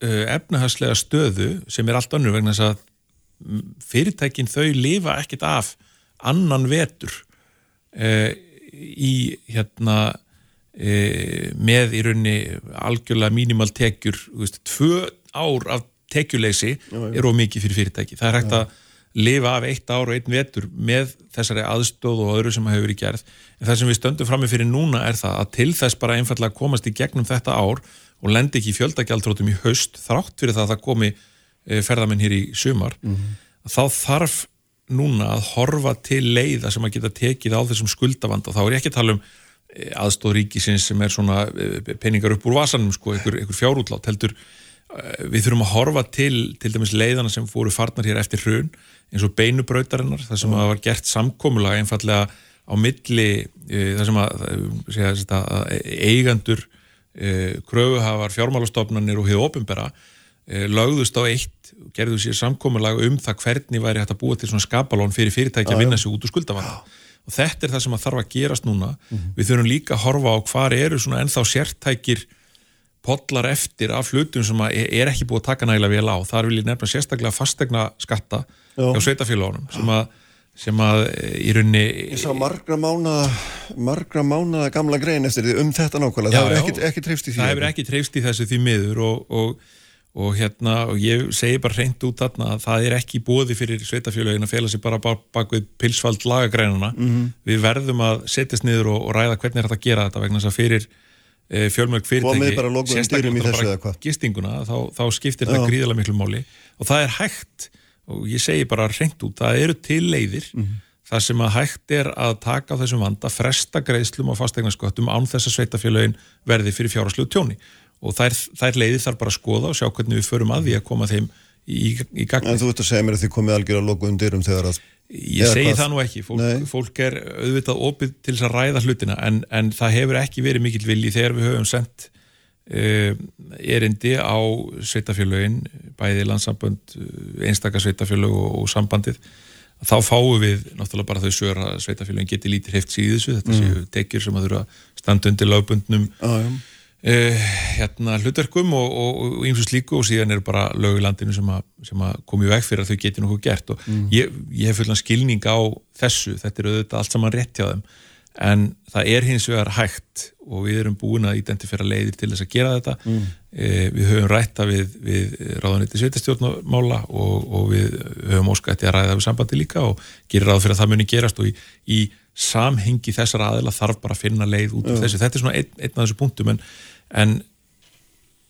uh, efnahagslega stöðu sem er allt önnur vegna þess að fyrirtækin þau lifa ekkit af annan vetur í hérna uh, með í raunni algjörlega mínimal tekjur veist, tvö ár af tekjuleysi er ómikið fyrir fyrirtæki. Það er hægt að lifa af eitt ár og einn vetur með þessari aðstóð og öðru sem hefur verið gerð. En það sem við stöndum fram með fyrir núna er það að til þess bara einfallega komast í gegnum þetta ár og lendi ekki í fjöldagjaldrótum í haust þrátt fyrir það að það komi eh, ferðamenn hér í sumar mm -hmm. þá þarf núna að horfa til leiða sem að geta tekið á þessum skuldavand og þá er ekki að tala um eh, aðstóð ríkisins sem er svona eh, peningar upp úr vasanum sko, einhver, einhver fjárútlát heldur eh, við þurfum að horfa til til dæmis leiðana sem fóru farnar hér eftir hrun eins og beinubrautarinnar þar sem að var gert samkómulega einfallega á milli þar sem að, segja, að eigandur kröfuhafar fjármálastofnanir og hefur ofinbera lögðust á eitt gerðu sér samkómulag um það hvernig væri hægt að búa til svona skapalón fyrir fyrirtæki að vinna sér út úr skuldavanda og þetta er það sem að þarf að gerast núna. Mm -hmm. við þurfum líka að horfa á hvar eru svona ennþá sértækir podlar eftir af hlutum sem að er ekki búið að taka nægilega vel á, þar vil ég nefna sérstaklega fastegna skatta á sveitafélagunum sem að sem að eh, í raunni Ég sá margra mánuða margra mánuða gamla grein eftir því um þetta nákvæmlega, það hefur ekki, ekki treyfst í því Það hefur ekki treyfst í þessu því miður og, og og hérna og ég segi bara hreint út þarna að það er ekki bóði fyrir sveitafjölögin að fela sig bara bak við pilsfald lagagrænuna mm -hmm. við verðum að setjast niður og, og ræða hvernig er þetta að gera þetta vegna þess að fyrir e, fjölmörg fyrirtæki sérstaklega bara gistinguna þá, þá skiptir Já. þetta gríðilega miklu móli og það er hægt og ég segi bara hreint út, það eru til leiðir mm -hmm. það sem að hægt er að taka á þessum vanda, fresta greiðslum og fastegnarsköttum án þess að sveitafjölögin verði fyrir fjárháslu tjóni og þær, þær leiðir þarf bara að skoða og sjá hvernig við förum að því að koma þeim í, í gagni. En þú ert að segja mér að þið komið algjör að loku um dyrum þegar að... Ég segi hvað? það nú ekki, fólk, fólk er auðvitað opið til þess að ræða hlutina en, en það hefur ekki verið mikill vilji þegar við höfum sendt uh, erindi á sveitafjölögin, bæði landsambönd, eh, einstakar sveitafjölög og, og sambandið þá fáum við náttúrulega bara þau sögur að sveitafjölögin geti lítið hreift síðusu, þetta mm. séu tekjur sem að þurfa standa undir lögbundnum ah, Uh, hérna hlutverkum og og slíku og síðan er bara lög í landinu sem að, sem að komi veg fyrir að þau geti nokkuð gert og mm. ég, ég hef fullan skilning á þessu, þetta er auðvitað allt saman rétt hjá þeim en það er hins vegar hægt og við erum búin að identifera leiðir til þess að gera þetta mm. uh, við höfum rætta við, við ráðanýtti sveitastjórnmála og, og við höfum óskætti að ræða við sambandi líka og gerir ráð fyrir að það muni gerast og í, í samhengi þessar aðila þarf bara að finna leið út af þessu, þetta er svona einn, einn af þessu punktum en en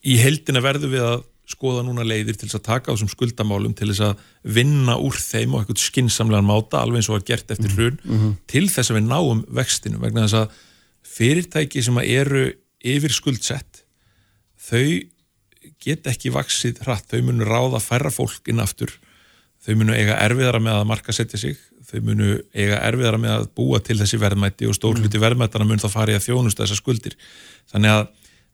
í heldina verður við að skoða núna leiðir til þess að taka á þessum skuldamálum til þess að vinna úr þeim og eitthvað skinsamlegan máta alveg eins og var gert eftir hrun mm -hmm. til þess að við náum vextinu. Vegna þess að fyrirtæki sem eru yfir skuldsett þau get ekki vaksið hratt, þau munu ráða færra fólk inn aftur, þau munu eiga erfiðara með að marka setja sig, þau munu eiga erfiðara með að búa til þessi verðmætti og stór hluti verðmættana mun þá farið að þjónusta þessar skuldir. Þannig að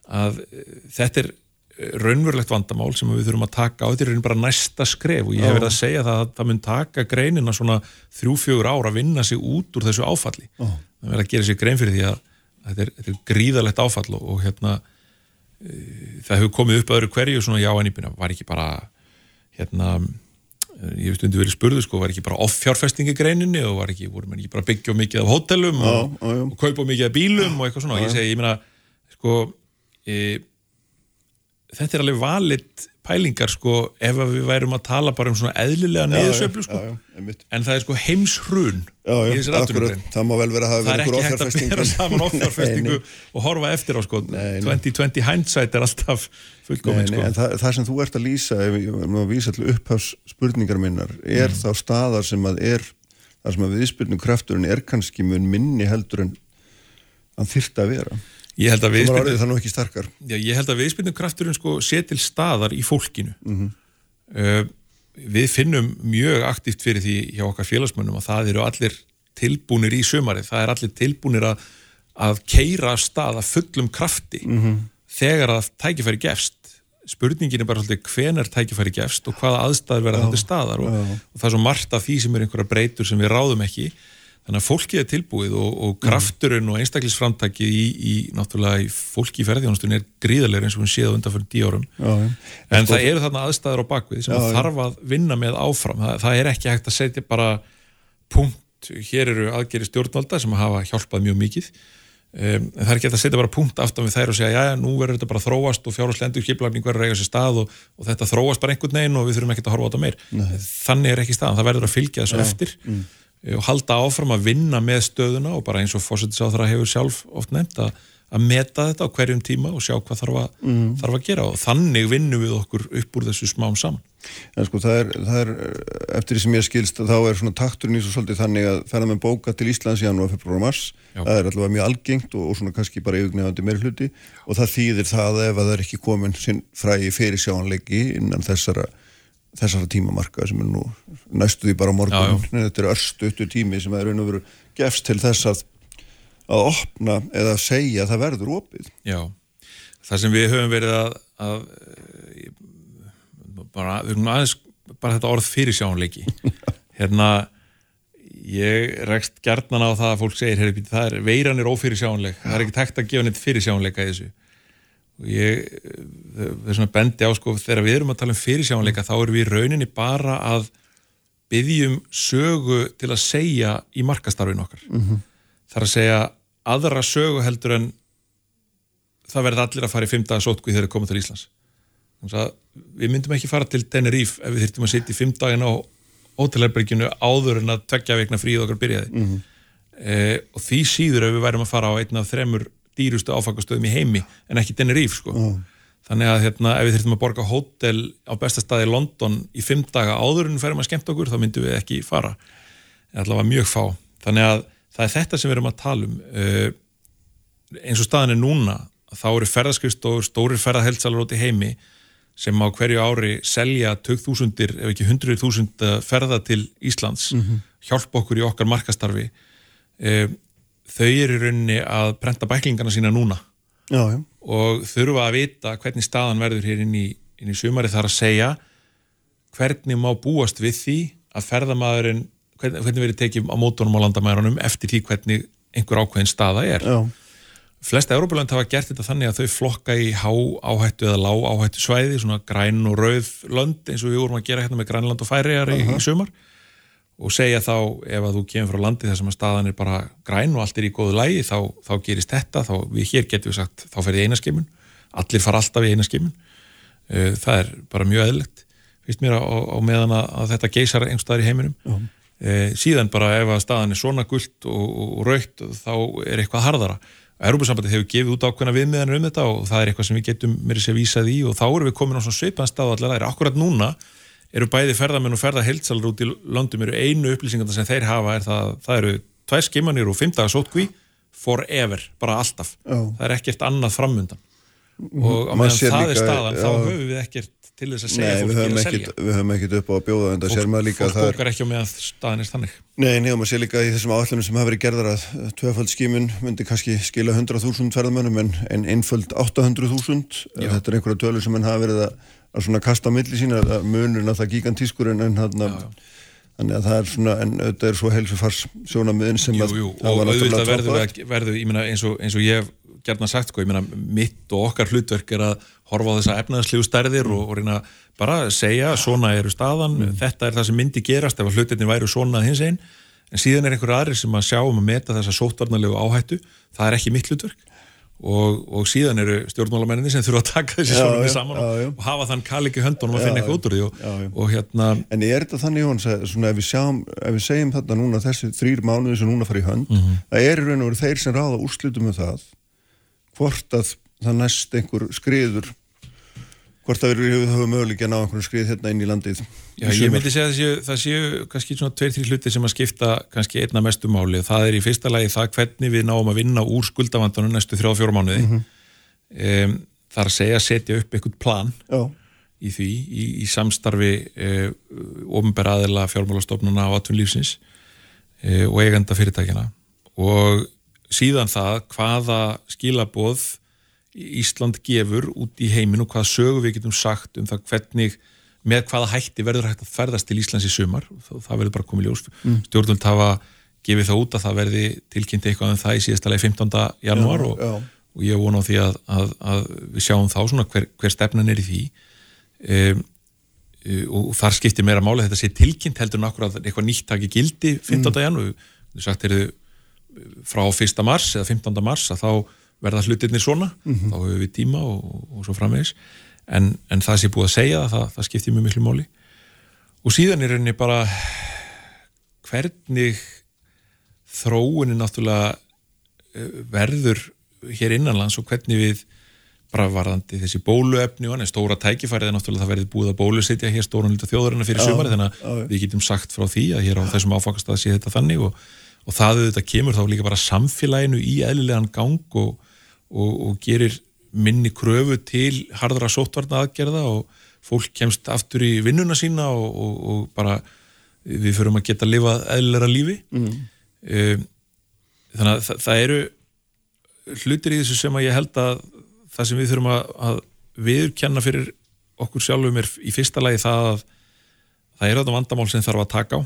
að eh, þetta er eh, raunverulegt vandamál sem við þurfum að taka á. Þetta er bara næsta skref og ég hef verið að segja það að það mun taka greinina svona þrjú-fjögur ára að vinna sig út úr þessu áfalli. Oh. það verður að gera sér grein fyrir því að þetta er, þetta er gríðalegt áfall og, og hérna e, það hefur komið upp öðru hverju svona já en íbyrna var ekki bara hérna ég veist undir verið spurðu sko, var ekki bara off-fjárfestingi greininni og var ekki, voru mér ekki bara byggja mikið af hótelum og, og, og kaupa mikið af bílum og eitthvað svona. Og ég segi, ég meina, sko e, þetta er alveg valit pælingar sko ef við værum að tala bara um svona eðlilega neðsöflu sko. já, já, en það er sko heimshrun í þessi rættunum það má vel vera að hafa verið okkur ofjárfestingu það er ekki hægt að vera saman (laughs) ofjárfestingu og horfa eftir á sko. Nei, 2020 hindsight er alltaf fullkominn sko. en það, það sem þú ert að lýsa ef við erum að vísa til upphafs spurningar minnar er mm. þá staðar sem að er þar sem að viðspilnum krafturinn er kannski mun minni heldur en hann þyrta að vera Ég held að viðspilnum viðspilnum krafturinn sko sé til staðar í fólkinu. Mm -hmm. við finnum mjög aktíft fyrir því hjá okkar félagsmönnum og það eru allir tilbúnir í sömarið, það er allir tilbúnir að, að keira að fullum krafti mm -hmm. þegar að tækifæri gefst. Spurningin er bara svolítið hvenar tækifæri gefst og hvaða aðstæður verða þetta staðar og, og það er svo margt af því sem er einhverja breytur sem við ráðum ekki þannig að fólkið er tilbúið og, og mhm. krafturinn og einstaklisframtakið í, í náttúrulega í fólki í ferðjónastunni er gríðarlega eins og við séum undan fyrir díu árum. Já, já. en það eru þarna aðstæður á bakvið sem já, þarf að vinna með áfram. Það, það er ekki hægt að setja bara punkt, hér eru aðgeri stjórnvalda sem hafa hjálpað mjög mikið. Um, en það er ekki hægt að setja bara punkt aftan við þær og segja já, nú verður þetta bara þróast og fjárháslendur skiplarning verður eiga sér stað og, og þetta þróast bara einhvern veginn og við þurfum ekki að horfa á þetta meir. Nei. þannig er ekki staðan, það verður að fylgja þessu eftir. Mm og halda áfram að vinna með stöðuna og bara eins og fósittisáþara hefur sjálf oft nefnt að, að meta þetta á hverjum tíma og sjá hvað þarf að, mm. þarf að gera og þannig vinnum við okkur upp úr þessu smám saman. En sko það er, það er eftir því sem ég skilst þá er svona takturinn í svo svolítið þannig að ferða með bóka til Íslands í janúar, februar og mars Já. það er allavega mjög algengt og, og svona kannski bara yfirgnefandi meir hluti og það þýðir það ef að það er ekki komin sinn fræði fyrir innan þessara tímamarka sem er nú næstuði bara morgun, já, já. þetta er örstutu tími sem er raun og veru gefst til þess að að opna eða segja að það verður opið. Já, það sem við höfum verið að, að bara, við höfum aðeins bara þetta orð fyrir sjáanleiki (laughs) hérna ég rekst gertnan á það að fólk segir, herri, það er veiran er ófyrir sjáanleik, það er ekki tekt að gefa neitt fyrir sjáanleika í þessu og ég það er svona bendi á sko þegar við erum að tala um fyrirsjáanleika þá erum við rauninni bara að byggjum sögu til að segja í markastarfin okkar mm -hmm. þar að segja aðra sögu heldur en það verði allir að fara í fymdaga sótku þegar við komum til Íslands við myndum ekki fara til Tenerife ef við þurftum að sitja í fymdagin á hótelherberginu áður en að tvekja vegna fríð okkar byrjaði mm -hmm. eh, og því síður ef við værum að fara á einn af þremur dýrustu áfangastöðum í heimi en ekki Tenerife sko. Mm. Þannig að hérna, ef við þurfum að borga hótel á besta staði í London í fimm daga áður en ferum að skemmt okkur þá myndum við ekki fara. Er allavega mjög fá. Þannig að það er þetta sem við erum að tala um. Uh, eins og staðin er núna þá eru ferðarskrift og stórir ferðarheldsalar út í heimi sem á hverju ári selja 2000, ef ekki 100.000 ferða til Íslands, mm -hmm. hjálpa okkur í okkar markastarfi. Uh, þau eru í rauninni að prenta bæklingarna sína núna já, já. og þurfa að vita hvernig staðan verður hér inn í, inn í sumari þar að segja hvernig má búast við því að ferðamæðurinn hvernig, hvernig verður tekið á mótunum á landamærunum eftir því hvernig einhver ákveðin staða er já. flesta Európa-land hafa gert þetta þannig að þau flokka í há áhættu eða lág áhættu svæði svona græn og rauð lönd eins og við vorum að gera hérna með grænland og færiðar uh -huh. í sumar og segja þá ef að þú kemur frá landi þar sem að staðan er bara græn og allt er í góðu lægi þá, þá gerist þetta, þá við hér getum við sagt þá fer ég einaskimun, allir far alltaf í einaskimun, uh, það er bara mjög eðlegt, finnst mér á, á meðan að, þetta geysar einhverstaðar í heiminum. Uh, síðan bara ef að staðan er svona gullt og, og raukt þá er eitthvað harðara. Európa-sambandi hefur gefið út ákveðna viðmiðanur um þetta og það er eitthvað sem við getum mér að vísa því og þá erum við komin á svona eru bæði ferðamenn og ferðahildsalar út í landum eru einu upplýsingar sem þeir hafa er það, það eru tvær skimmanir og fimmdaga sótkví forever, bara alltaf. Oh. það er ekkert annað framundan. Og á meðan það er staðan já. þá höfum við ekkert til þess að segja Nei, fólki að selja. Við höfum ekkert upp á að bjóða en það sér maður líka Fólk bókar ekki á meðan staðan er þannig. Nei, nefnum að sé líka í þessum áallunum sem hafa verið gerðar að tvefald skimun myndi kannski skila 100.000 ferðamönnum en, en einföld 800.000 þetta er einhverja tölur sem hann hafa verið að að svona kasta milli sína munurinn að það gigantískur en, hann að þannig að það er svona, en auðvitað er svo helsufars sjónamiðin sem jú, jú, að og auðvitað verður verður, ég meina eins og, eins og ég hef gerna sagt, sko, ég meina mitt og okkar hlutverk er að horfa á þessa efnaðslegu stærðir og, og reyna bara að segja svona eru staðan, mm. þetta er það sem myndi gerast ef að hlutinni væru svona hins einn en síðan er einhver aðri sem að sjá um að meta þessa sótvarnalegu áhættu, það er ekki mitt hlutverk Og, og síðan eru stjórnmálamenninni sem þurfa að taka þessi svona saman já, já. og hafa þann kalliki höndunum að finna eitthvað út úr því og, og hérna En er þetta þannig Jóns að svona ef við, sjáum, ef við segjum þarna núna þessi þrýr mánuði sem núna fara í hönd, mm -hmm. það er raun og veru þeir sem ráða úrslutum með það hvort að það næst einhver skriður hvort að við höfum möguleik að ná einhvern skrið hérna inn í landið Já, ég myndi segja að það séu, það kannski svona tveir, þrjir hluti sem að skipta kannski einna mestu máli það er í fyrsta lagi það hvernig við náum að vinna úr skuldavandunum næstu þrjá fjóra mánuði mm -hmm. um, þar að segja að setja upp einhvern plan Já. í því, í, í samstarfi um, ofinbæra aðila fjármálastofnuna á atvinnlífsins e, og eigenda fyrirtækjana og síðan það hvaða skilaboð Ísland gefur út í heiminu, hvaða sögu við getum sagt um það hvernig, með hvaða hætti verður hægt að ferðast til Íslands í sumar það, verður bara komið ljós mm. stjórnvöld hafa gefið það út að það verði tilkynnt eitthvað en um það í síðastalegi 15. janúar og, og ég vona á því að, að, að við sjáum þá svona hver, hver stefnan er í því um, og þar skiptir meira máli þetta sé tilkynnt heldur nákvæmlega að eitthvað nýtt taki gildi 15. Mm. janúar, þú sagt er þau frá 1. mars eða 15. mars að þá verða hlutirnir svona mm -hmm. þá hefur við tíma og, og svo framvegis en, en það ég búið að segja það, það skiptir mjög miklu máli. Og síðan er henni bara hvernig þróunin náttúrulega eh, verður hér innanlands og hvernig við bara varðandi þessi bóluefni og hann er stóra tækifærið en náttúrulega það verður búið að bólusetja hér stórun lítið þjóðurinn fyrir sumari þannig að við getum sagt frá því að hér á þessum áfangastað sé þetta þannig og og það auðvitað kemur þá líka bara samfélaginu í eðlilegan gang og, og, og gerir minni kröfu til hardra sótvarna aðgerða og fólk kemst aftur í vinnuna sína og, og bara við förum að geta að lifa eðlilega lífi mm. um, þannig að það, það eru hlutir í þessu sem að ég held að það sem við þurfum að, að viðurkenna fyrir okkur sjálfum er í fyrsta lagi það að það er þetta vandamál sem þarf að taka á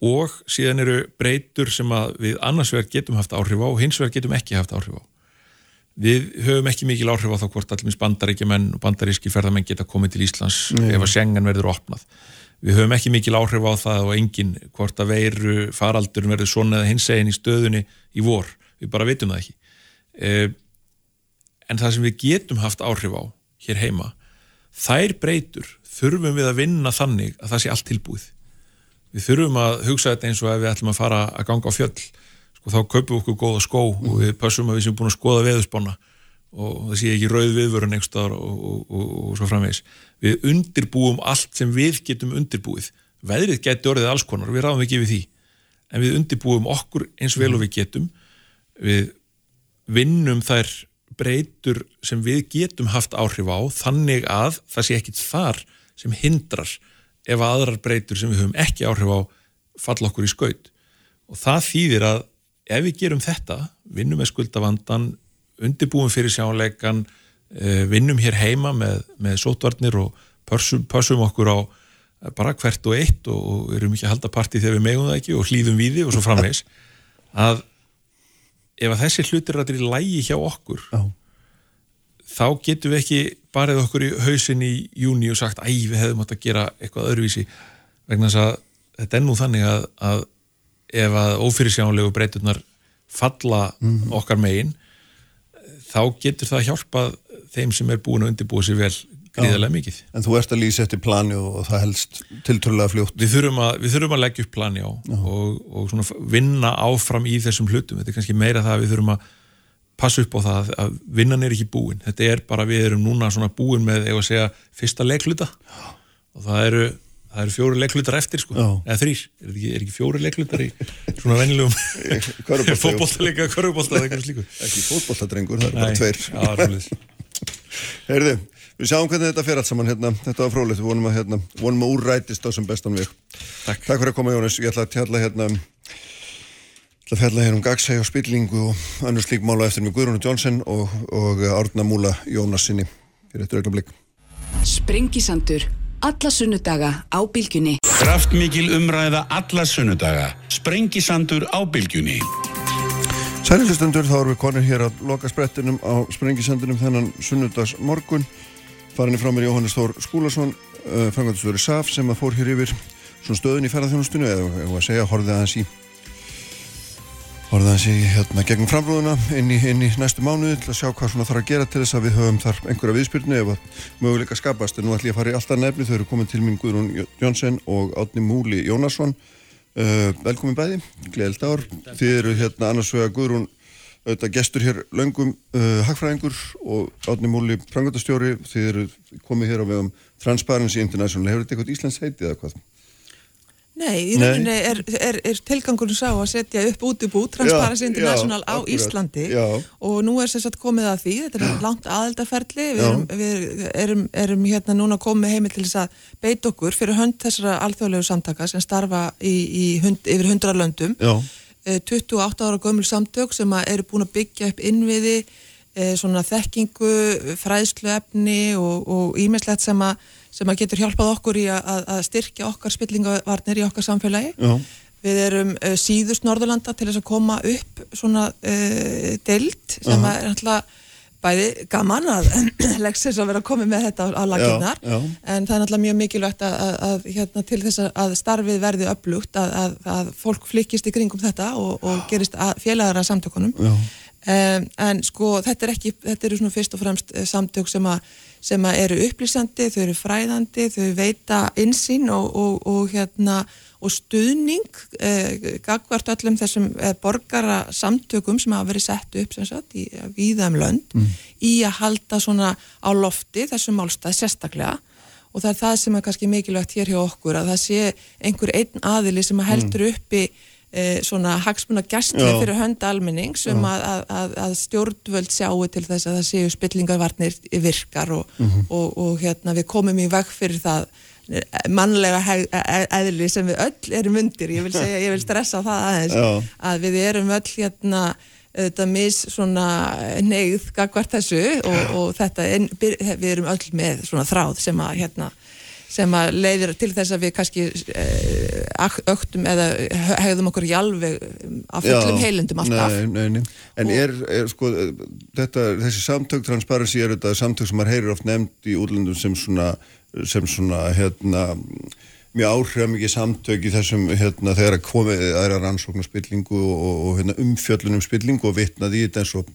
og síðan eru breytur sem við annars vegar getum haft áhrif á og hins vegar getum ekki haft áhrif á. Við höfum ekki mikil áhrif á þá hvort allir bandaríkjumenn og bandaríski ferðamenn geta komið til Íslands Nei. ef að sengan verður opnað. Við höfum ekki mikil áhrif á það og engin hvort að veiru faraldur verður svona eða hins eginn í stöðunni í vor. Við bara vitum það ekki. Eh, en það sem við getum haft áhrif á hér heima, þær breytur þurfum við að vinna þannig að það sé allt tilbúið við þurfum að hugsa þetta eins og ef við ætlum að fara að ganga á fjöll sko, þá kaupum við okkur góða skó mm. og við passum að við sem búin að skoða veðusbána og það sé ekki rauð viðvörun einhverstaðar og, og, og, og svo framvegs við undirbúum allt sem við getum undirbúið. Veðrið getur orðið alls konar, við ráðum ekki við því. En við undirbúum okkur eins vel og við getum. Við vinnum þær breytur sem við getum haft áhrif á þannig að það sé ekkit þar sem hindrar ef aðrar breytur sem við höfum ekki áhrif á falla okkur í skaut. Og það þýðir að ef við gerum þetta, vinnum með skuldavandan undirbúum fyrir sjáleikan eh, vinnum hér heima með, með sótvarnir og pössum, pössum okkur á bara hvert og eitt og erum ekki að halda parti þegar við megum það ekki og hlýðum við og svo framvegs (laughs) að ef að þessi hlutir rættir í lægi hjá okkur Já. þá getum við ekki barið okkur í hausin í júni og sagt æg við hefðum átt að gera eitthvað öðruvísi vegna þess að þetta er nú þannig að, að ef að ófyrirsjánlegu breyturnar falla mm okkar megin þá getur það hjálpað þeim sem er búin að undirbúa sér vel gríðarlega mikið. En þú ert að lýsa eftir plani og það helst tiltrúlega fljótt. Við þurfum að, við þurfum að leggja upp plani á og, og vinna áfram í þessum hlutum. Þetta er kannski meira það að við þurfum að passa upp á það að vinnan er ekki búin þetta er bara, við erum núna búin með eða segja, fyrsta leikluta og það eru, það eru fjóri leiklutar eftir sko, Já. eða þrýr er ekki, er ekki fjóri leiklutar í svona vennilegum fótbolltalega, korfbólta ekki fótbolltadrengur, það eru bara tveir. (laughs) Heyrðu, við sjáum hvernig þetta fer allt saman hérna, þetta var frólikt, við vonum að hérna, vonum að úrrætist á sem bestan við Takk. Takk fyrir að koma Jónis, ég ætla að tjalla hérna Það fella hér um gagsæg og spillingu og annars lík mála eftir mig Guðrúnu Jónsson og, og Árna Múla Jónasinni fyrir eftir öllum blik. Alla sunnudaga á bylgjunni. Kraftmikil umræða alla sunnudaga. Sprengisandur á bylgjunni. Sælilistundur, þá erum við konir hér að loka sprettinum á Sprengisandunum þennan sunnudags morgun. Farinni frá mér Jóhannes Þór Skúlason, uh, eh, fangandastöður í SAF sem að fór hér yfir stöðun í ferðarþjónustunum eða, eða að segja, horfið aðeins í Orðan sé hérna gegn framrúðuna inn inn í næstu mánuði til að sjá hvað svona þarf að gera til þess að við höfum þar einhverja viðspyrnu ef að möguleika skapast. En nú ætlum ég að fara í alltaf nefni þau eru komin til mín Guðrún Jónsson og Átni Múli Jónasson. Uh, velkomin bæði, gleðild ár. Þið eru hérna annars vega Guðrún auðvitað gestur hér löngum uh, hagfræðingur og Átni Múli prangöldastjóri þið eru komið hér á vegum Transparency International. Hefur þetta eitthvað Íslands heiti eða hvað? Nei, í rauninni er, er, er tilgangurinn sá að setja upp útibú Transparency International á akkurat, Íslandi. Já. og nú er sagt komið að því, þetta er (clears throat) langt aðeldaferli, við, erum, við erum, erum hérna núna komið heimil til þess að beita okkur fyrir hönd þessara alþjóðlegu samtaka sem starfa í, í hund, yfir hundra löndum, Já, Eh, 28 ára gömul samtök sem eru búin að byggja upp innviði, eh, svona þekkingu, fræðsluefni og ímislegt sem, að- sem að getur hjálpað okkur í að, að styrkja okkar spillingavarnir í okkar samfélagi. já, Við erum uh, síðust Norðurlanda til þess að koma upp svona uh, deild sem Aha. er alltaf bæði gaman að (clears throat) leggsis að vera koma með þetta á, laginnar en það er alltaf mjög mikilvægt að, að, að hérna, til þess að- starfið verði upplugt að, að, að fólk flikist í kringum þetta og, og gerist að- félagar að samtökunum Um, en sko þetta er ekki, þetta eru svona fyrst og fremst eh, samtök sem, að, sem eru upplýsandi, þau eru fræðandi, þau veita insýn og, og, og hérna og stuðning eh, gagvart öllum þessum eh, borgara samtökum sem hafa verið sett upp sagt í víðam lönd í að halda svona á lofti þessum málstað sérstaklega. Og það er það sem er kannski mikilvægt hér hjá okkur að það sé einhver einn aðili sem að heldur uppi e, svona hagsmuna gæstli fyrir hönd almenning sem að, að, að, að stjórnvöld sjáu til þess að það séu spillingarvarnir virkar og, og, og hérna við komum í veg fyrir það eh, mannlega heg, e- eðli sem við öll erum undir, ég vil segja, ég vil stressa það aðeins, Já. að við erum öll hérna þetta mis svona neyð gagvart þessu og, og þetta, við erum öll með svona þráð sem að hérna sem að leiðir til þess að við kannski eh, öktum eða hegðum okkur í alveg af fullum Já, heilundum alltaf Nei, nei, nei. En er, er sko, þetta, þessi samtök transparency er þetta samtök sem maður heyrir oft nefnd í útlöndum sem svona, sem svona, hérna, mjög áhrifamikið samtök í þessum, hérna, þegar að komið aðra rannsóknar spillingu og, og, og hérna, umfjöllunum spillingu og vitnaði í þetta eins og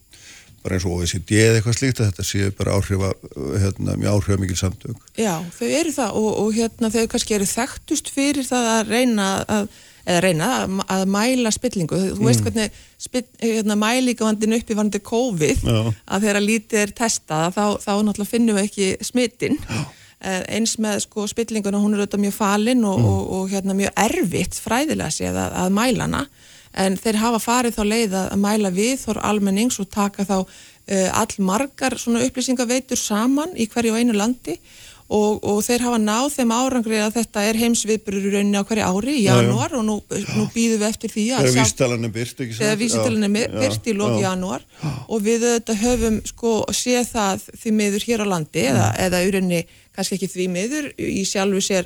bara eins og OECD eða eitthvað slíkt að þetta sé bara áhrifa, hérna, mjög áhrifamikið samtök. Já, þau eru það og, og hérna þau kannski eru þekktust fyrir það að reyna að eða reyna að, að mæla spillingu. Þú veist hvernig spill, hérna, mælíkavandin uppi varandi COVID Já. að þegar lítið er testað þá, þá náttúrulega finnum við ekki smittin Eh, eins með sko spillinguna hún er auðvitað mjög falin og, og, og hérna mjög erfitt fræðilega séð að, að mæla hana en þeir hafa farið þá leið að mæla við þór almennings og taka þá uh, all margar svona upplýsingaveitur saman í hverju einu landi og, og þeir hafa náð þeim árangri að þetta er heimsviðburur í rauninni á hverju ári í janúar og nú, nú býðum við eftir því að vístalan er byrt, ekki sant? Já, já, byrst í loki já. janúar og við auðvitað höfum sko séð það því miður hér á landi eða, Mm. eða urinni kannski ekki því miður í sjálfu sér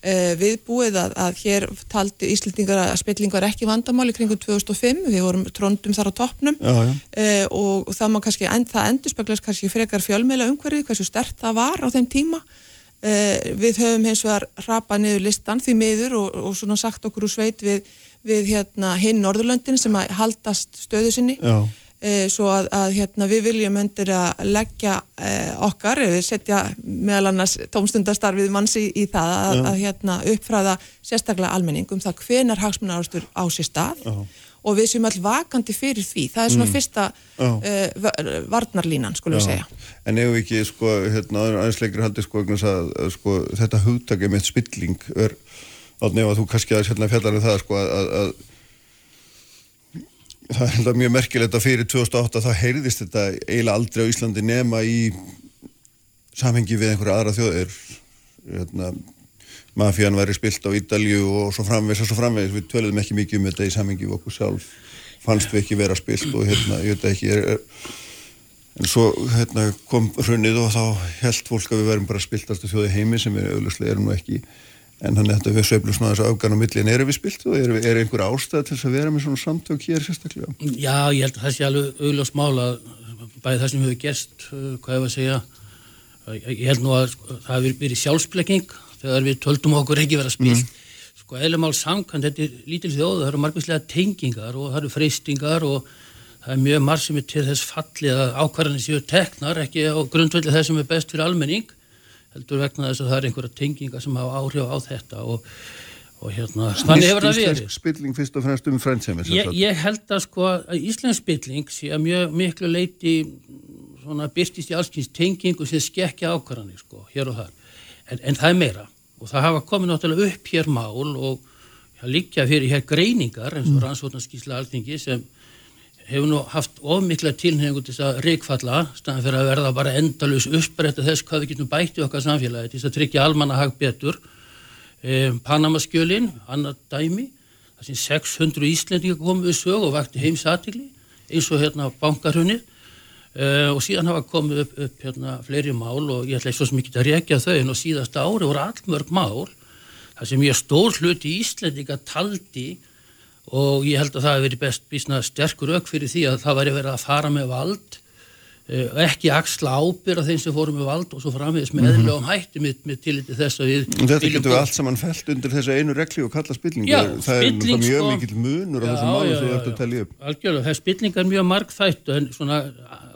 uh, viðbúið að, að hér taldi Íslandingar að spilling var ekki vandamáli kringum 2005, við vorum trondum þar á toppnum. Uh, og, það kannski, það endur speglast kannski frekar fjölmeila umhverfið, hversu stert það var á þeim tíma. Uh, við höfum hins vegar rapað niður listan því miður og, og svona sagt okkur úr sveit við, við hérna, hinn Norðurlöndin sem að haldast stöðu sinni. Uh, svo að, að hérna, við viljum öndir að leggja uh, okkar, við setja meðal annars tómstundastarfið manns í, í það að, að hérna, uppfræða sérstaklega almenning um það hvenar hagsmunarástur á sér stað og við séum all vakandi fyrir því. Það er svona fyrsta Já. uh, varnarlínan, skulum við segja. En ef ekki, sko, hérna, aðeins leikri haldið, sko, að, að, sko, þetta hugtak með spilling er, átni ef að þú kannski aðeins hérna fjallar um það, sko, að, að, að það er að mjög merkilegt að fyrir 2008 þá heyrðist þetta eiginlega aldrei á Íslandi nema í samhengi við einhverja aðra þjóðir, hérna, mafían væri spilt á Ídalju og svo framvegis og svo framvegis, við töluðum ekki mikið um þetta í samhengi við okkur sjálf, fannst við ekki vera spilt og hérna, ég veit ekki, er, er En svo hérna, kom hrunnið og þá held fólk að við verum bara spiltastu þjóði heimi sem við auðvitað erum nú ekki en þannig að þetta við sveiflum svona þessu afgan á milli en erum við spilt og er, er einhver ástæð til þess að vera með svona samtök hér sérstaklega? Já, ég held að það sé alveg auðljóst mál að bæði það sem hefur gerst, uh, hvað ég var að segja, ég held nú að sko, það hefur verið sjálfsblekking þegar við töldum okkur ekki vera spilt. Sko, eðlumál samkvæmt, þetta er lítil þjóð, það eru margvíslega tengingar og það eru freystingar og það er mjög marg sem er til þess fallið að ákvarðanir séu teknar, ekki á grundvöldi þess sem er best fyrir almenning, heldur vegna þess að það er einhverja tengingar sem hafa áhrif á þetta og, og hérna, þannig hefur það verið. Spilling fyrst og fremst um frændsemi Ég, ég held að sko að Íslensk spilling sé að mjög miklu leiti svona byrtist í allskynns tengingu sem skekkja ákvarðanir sko, hér og þar. En, en það er meira og það hafa komið náttúrulega upp hér mál og liggja fyrir hér greiningar eins og rannsóknarskísla alþingi sem hefur nú haft ofmikla tilhengu til þess að reikfalla staðan fyrir að verða bara endalus uppbreytta þess hvað við getum bætt í okkar samfélagi til þess að tryggja almannahag betur. E, Panamaskjölin, annað dæmi þar sem 600 Íslendingar komið við sög og vakti heimsatikli eins og hérna bankarhunnið Uh, og síðan hafa komið upp, upp hérna, fleiri mál og ég ætla ekki svo mikið að rekja þau en á síðasta ári voru allmörg mál þar sem ég stór hluti Íslendinga taldi og ég held að það hefur verið best bísna sterkur auk fyrir því að það væri verið að fara með vald uh, ekki axla ábyrða þeim sem fórum með vald og svo framvegis með Mhm. eðlögum hætti með, með tilliti þess að við Þetta getur við allt saman felt undir þessa einu regli og kalla spillingu. Já, það er náttúrulega mjög sko. mikill munur á þessum málum já, sem þú já, ert að tellja upp. Algjörlega, það er spillingar mjög margþætt svona,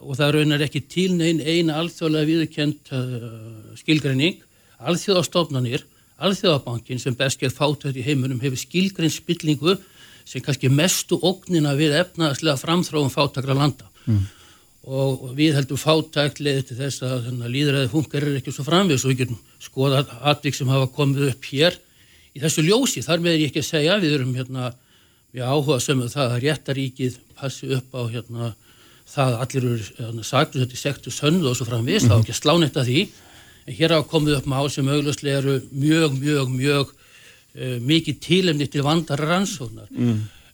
og það raunar ekki til neinn eina alþjóðlega viðurkend uh, skilgreining alþjóðastofnanir, alþjóðabankin sem best gerð fátætt í heiminum hefur skilgrein spillingu sem kannski mestu ógnina við efnaðslega framþróum fátakra landa. Og við heldum fátækt leiði til þess að líðræði funkar er ekki svo framvið svo við getum skoðað atvik sem hafa komið upp hér í þessu ljósi, þar með er ég ekki að segja við erum hérna við áhuga sömu það að réttaríkið passi upp á hérna það að allir eru hérna, saklus þetta er sektu söndu og svo framvið, þá er ekki að slána þetta því. En hér hafa komið upp mál sem auglustlega eru mjög, mjög, mjög uh, mikið tílemni til vandara rannsóknar.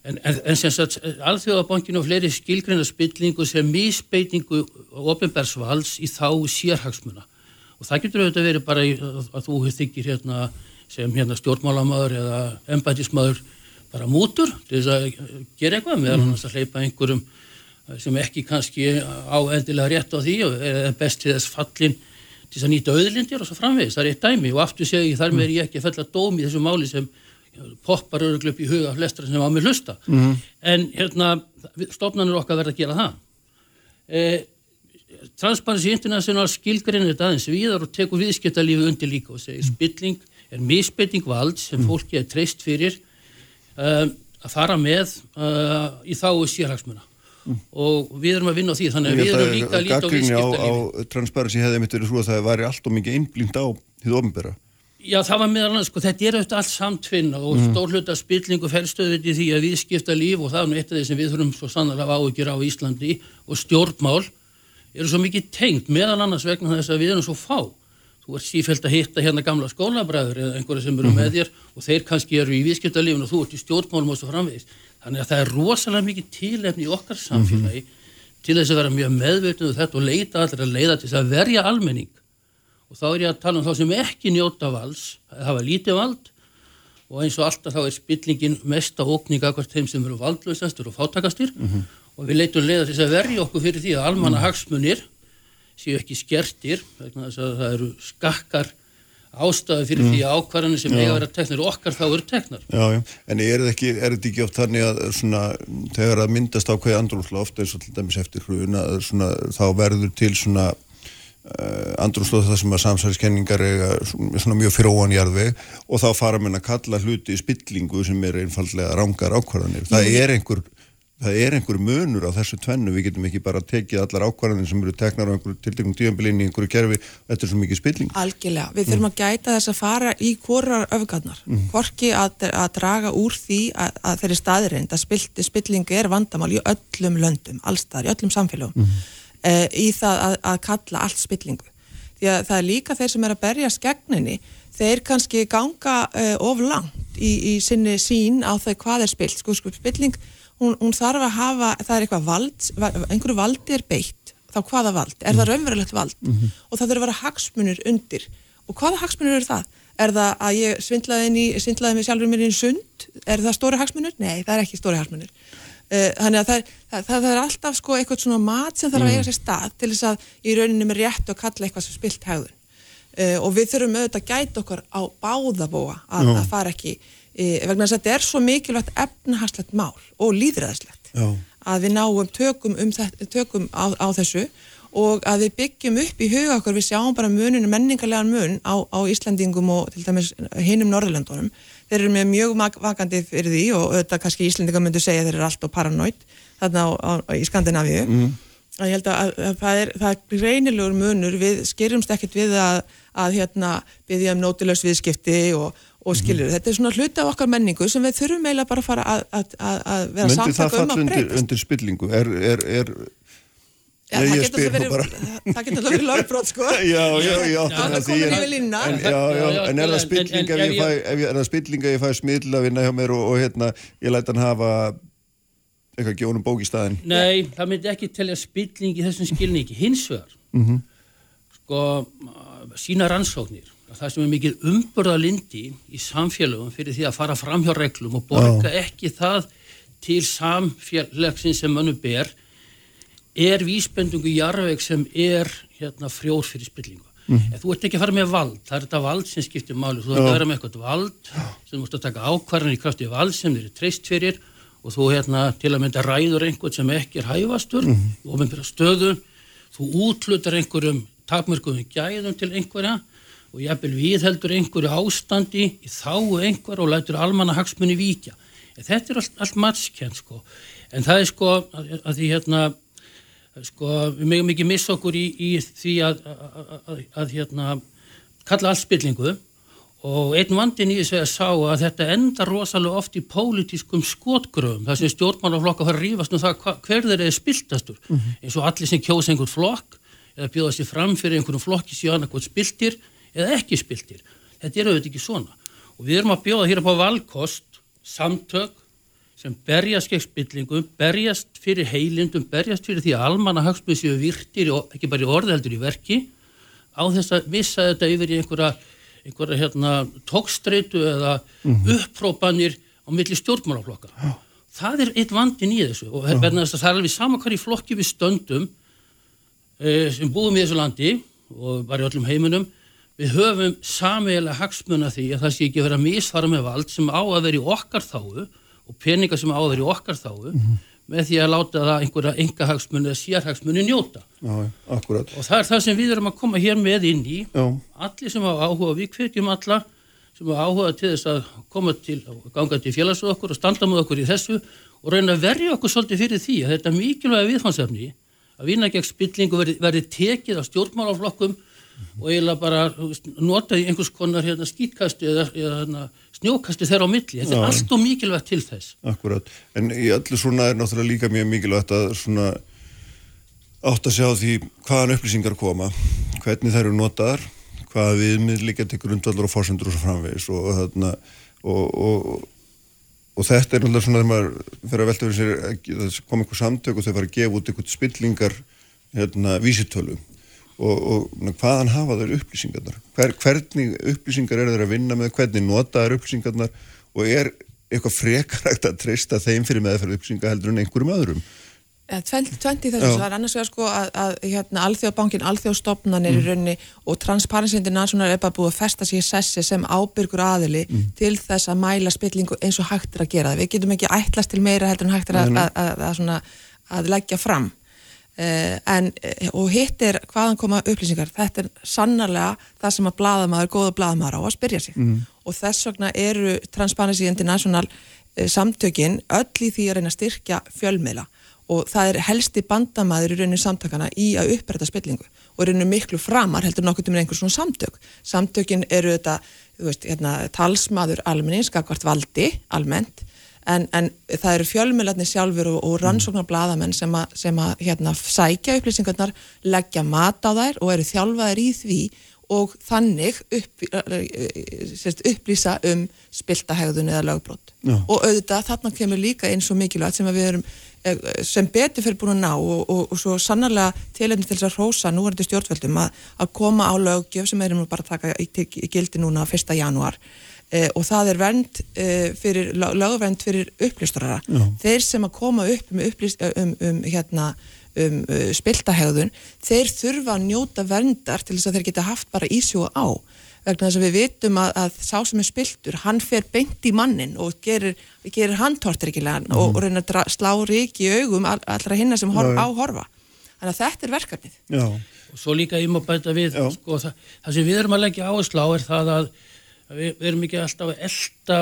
En, en, en sem sagt, alþjóðabankinu og fleiri skilgreina spillingu sem misbeitingu ofinberðsvalds í þá sérhagsmuna. Og það getur auðvitað verið bara í, að, að þú þykir hérna sem hérna stjórnmálamæður eða embætismæður bara mútur til þess að gera eitthvað meðal annars að hleypa einhverjum sem ekki kannski á endilega rétt á því og er best til þess fallin til þess að nýta auðlindir og svo framvegis. Það er eitt dæmi. Og aftur segi ég þar með ég ekki að fella dóm í þessu máli sem poppar öruglu upp í huga flestra sem á mig hlusta. Mhm. en hérna stofnanir okkar verða að gera það. E, Transparency International skilgrinir þetta aðeins viðar og tekur viðskiptalífi undir líka og segir spilling er misbeiting vald sem fólki er treyst fyrir um, að fara með uh, í þáu sérhagsmuna og við erum að vinna á því þannig að við erum líka að líta á Gaggrinni á, á viðskiptalífi Transparency hefði mitt verið svo að það væri allt og mikið einblínt á því ofnbæra. Já, það var meðal annars, sko, þetta er auðvitað allt samtvinna og mm. stór hluta spillingu felstöðið í því að við skipta líf og það er nú eitt af því sem við þurfum svo sannlega áhyggjur á Íslandi og stjórnmál eru svo mikið tengt meðal annars vegna þess að við erum svo fá. Þú ert sífælt að hitta hérna gamla skólabræður eða einhverja sem eru með þér og þeir kannski eru í viðskiptalífinu og þú ert í stjórnmálum og svo framvegist. Þannig að það er rosalega mikið tilefni í okkar samfélagi til þess að vera mjög meðveitum þetta og leita allir að leiða til þess að verja almenning. Og þá er ég að tala um þá sem ekki njóta vals, það hafa lítið vald. Og eins og alltaf þá er spillingin mesta ókning akkvært þeim sem eru valdlausastur og fátakastir og við leitum leiða til þess að verja okkur fyrir því að almanna hagsmunir séu ekki skertir vegna þess að það eru skakkar ástæðu fyrir því að ákvarðanir sem eiga að vera teknar og okkar þá eru teknar. Já, já, en er þetta ekki, er ekki oft þannig að svona, þegar að myndast ákveði andrúsla ofta eins og til dæmis eftir hrun að svona, þá verður til svona uh, andrúsla það sem að samsæðiskenningar eiga svona, mjög fyrir óanjarðveg og þá fara menn að kalla hluti í spillingu sem er einfallega rángar ákvarðanir. Það er einhver Það er einhver munur á þessu tvennu, við getum ekki bara tekið allar ákvarðanir sem eru teknar á einhverju tiltekum tíðanbílinni í einhverju kerfi, þetta er svo mikið spilling. Algjörlega, við þurfum að gæta þess að fara í hvorar öfgarnar, Mm. hvorki að, að draga úr því að, að þeirri staðreind að spill, spillingu er vandamál í öllum löndum, allstaðar, í öllum samfélagum, Mm. uh, í það að, að kalla allt spillingu. Því að það er líka þeir sem er að berja skegninni, þeir kannski ganga uh, of langt í, í sinni sín á þau hvað er spilt, sko, sko, spilling, hún, hún þarf að hafa, það er eitthvað vald, einhverju valdi er beitt, þá hvaða vald, er það raunverulegt vald og það þurfa að vera hagsmunir undir og hvaða hagsmunir eru það? Er það að ég svindlaði, inn í, svindlaði mig sjálfur mér í sund? Er það stóri hagsmunir? Nei, það er ekki stóri hagsmunir. Uh, þannig að það, það, það er alltaf sko eitthvað svona mat sem þarf að eiga sér stað til þess að í rauninni með rétt og kalla eitthvað sem spilt hegðun. Uh, og við þurfum auðvitað að gæta okkur á báðabóa að, að fara ekki, uh, vegna þess að þetta er svo mikilvægt efnahagslegt mál og líðræðislegt að við náum tökum, um þetta, tökum á, á þessu og að við byggjum upp í huga okkur, við sjáum bara muninu menningarlegan mun á, á Íslandingum og til dæmis hinum Norðurlandunum. Þeir eru með mjög vakandi fyrir því og auðvitað kannski Íslandingar myndu segja þeir eru alltaf paranoid þarna á, á, í Skandinavíu. Mm. að ég held að, að, að það, er, það er reynilegur munur, við skyrjumst ekkert við að, að hérna, byggja um nótilaus viðskipti og, og skilur, þetta er svona hluti af okkar menningu sem við þurfum eiginlega bara að fara að, að, að, að vera það samtaka um falla að undir, breytast undir spillingu? Er, er, er, Já, Nei, það ég getur alltaf verið, það getur alltaf verið lögbrot sko (laughs) Já, já, já, Það komin yfir línuna. En, já, já, Já, já, en er það en- spilling en- ef ég ef fæ, ég- það fæ smiðl að vinna hjá mér og, og hérna, ég læt hann hafa eitthvað gjónum bók í staðinn? Nei, það myndi ekki telja spilling í þessum skilningi. Hins vegar, Mhm. sko, sína rannsóknir, að það sem er mikið umburðalindi í samfélögum fyrir því að fara fram hjá reglum og borga ekki það til samfélagsins sem mönnum ber, er vísbendungu jarðveg sem er hérna frjór fyrir spillingu. En þú ert ekki að fara með vald, það er þetta vald sem skiptir máli, þú ert að vera með eitthvað vald sem þú ert að taka ákvarðan í krafti vald sem þeir eru treyst fyrir og þú hérna til að mynda ræður einhvern sem ekki er hæfastur og ofinbæra stöðu, þú útlutar einhverjum takmörkuðum gæðum til einhverja og jafnvel viðheldur einhverju ástandi í þáu einhver og lætur almanna hagsmunni víkja. En þetta er allt, allt matskend sko, en það er sko að, að því hérna sko, við megum ekki missa okkur í, í því að, að, að, að hérna, kalla allt spillingu. Og einn vandin í þessu er að sá að þetta endar rosalega oft í pólitískum skotgröfum þar sem stjórnmálaflokka fara að rífast um það hva, hver þeir eru spiltastur. Eins og allir sem kjósa einhvern flokk eða bjóða sér fram fyrir einhvern flokki síðan eitthvað spiltir eða ekki spiltir. Þetta er auðvitað ekki svona. Og við erum að bjóða hér upp á valkost samtök sem berjast gegn spillingu, berjast fyrir heilindum, berjast fyrir því að almanna hagsmunni séu virtir, og ekki bara í orði heldur í verki, á þess að missa þetta yfir í einhverja, einhverja hérna, tókstreitu eða upprópanir á milli stjórnmálaflokka. Það er eitt vandin í þessu og verðan þess að það er alveg sama hvar í flokki við stöndum e, sem búum í þessu landi og bara í öllum heiminum, við höfum samiðilega hagsmuna því að það sé ekki að vera misfara með vald sem á að vera í okkar þáu og peninga sem á að vera í okkar þáu með því að láta það einhverja enga hagsmuni eða sérhagsmuni njóta. Já, akkurat. Og það er það sem við erum að koma hér með inn í. Já. Allir sem hafa áhuga, við hvetjum alla sem hafa áhuga til þess að koma til, ganga til félags okkur og standa með okkur í þessu og reyna að verja okkur svolítið fyrir því að þetta mikilvæga viðfansefni að vinna gegn spillingu verði, verði tekið af stjórnmálaflokkum og eiginlega bara nota í einhvers konar hérna, skýtkasti eða, eða hérna, snjókasti þeirra á milli. Þetta er allt og mikilvægt til þess. Akkurat, en í öllu svona er náttúrulega líka mjög mikilvægt að svona átt að sjá því hvaðan upplýsingar koma, hvernig þær eru notaðar, hvaða viðmið líka til grundvallar og fórsendur og svo framvegis og, þarna, og, og, og þetta er náttúrulega svona þegar maður fyrir að velta fyrir sér að það kom einhver samtök og þau fara að gefa út einhvern spillingar hérna, vísitölu og, og hvaðan hafa þau upplýsingarnar? Hver, hvernig upplýsingar eru þeir að vinna með? Hvernig nota þær upplýsingarnar? Og er eitthvað frekarægt að treysta þeim fyrir meðferð upplýsinga heldur en einhverjum öðrum? Tvent í þessu, Já. það er annars vegar sko að, að hérna, alþjóðbankin, alþjóðstofnanir í rauninni og Transparency International er bara búið að festa í sessi sem ábyrgur aðili til þess að mæla spillingu eins og hægt er að gera. Það. Við getum ekki ætlast til meira heldur en hægt er að, að, að, að, svona, að leggja fram. Uh, en, eh, og hitt er hvaðan koma upplýsingar, þetta er sannarlega það sem að bladamaður, góða bladamaður á að spyrja sig. Og þess vegna eru Transparency International uh, samtökin öll í því að reyna að styrkja fjölmiðla. Og það er helsti bandamaður í rauninu samtakana í að uppræta spillingu. Og rauninu miklu framar heldur nokkuð með einhver svona samtök. Samtökin eru þetta, veist, hérna, talsmaður almenning, skakvart valdi, almennt, en, en það eru fjölmiðlarnir sjálfur og, og rannsóknar bladamenn sem að, sem að hérna, sækja upplýsingarnar, leggja mat á þær og eru þjálfaðir í því og þannig upp, sérst, upplýsa um spiltahegðun eða lögbrot. Já. Og auðvitað þarna kemur líka eins og mikilvægt sem við erum eh, sem betur fyrir búin að ná og, og, og svo sannarlega tilefni til þess að hrósa núverandi stjórnvöldum að, að koma á löggjöf sem erum bara að taka í, í, í gildi núna 1. janúar eh, og það er vernd eh, fyrir, lögvernd fyrir upplýsturara. Þeir sem að koma upp um, upplýst, um, um hérna um uh, spiltahegðun, þeir þurfa að njóta verndar til þess að þeir geta haft bara ísjóa á vegna þess að við vitum að, að sá sem er spiltur, hann fer beint í mannin og gerir, gerir handtortrikilegan mm og, og reyna að dra- slá rík í augum all, allra hinna sem horf, á horfa. Þannig að þetta er verkefnið. Já, Og svo líka ég má bæta við, Já. sko, það, það sem við erum að leggja áherslu á er það að að við, við erum ekki alltaf að elda,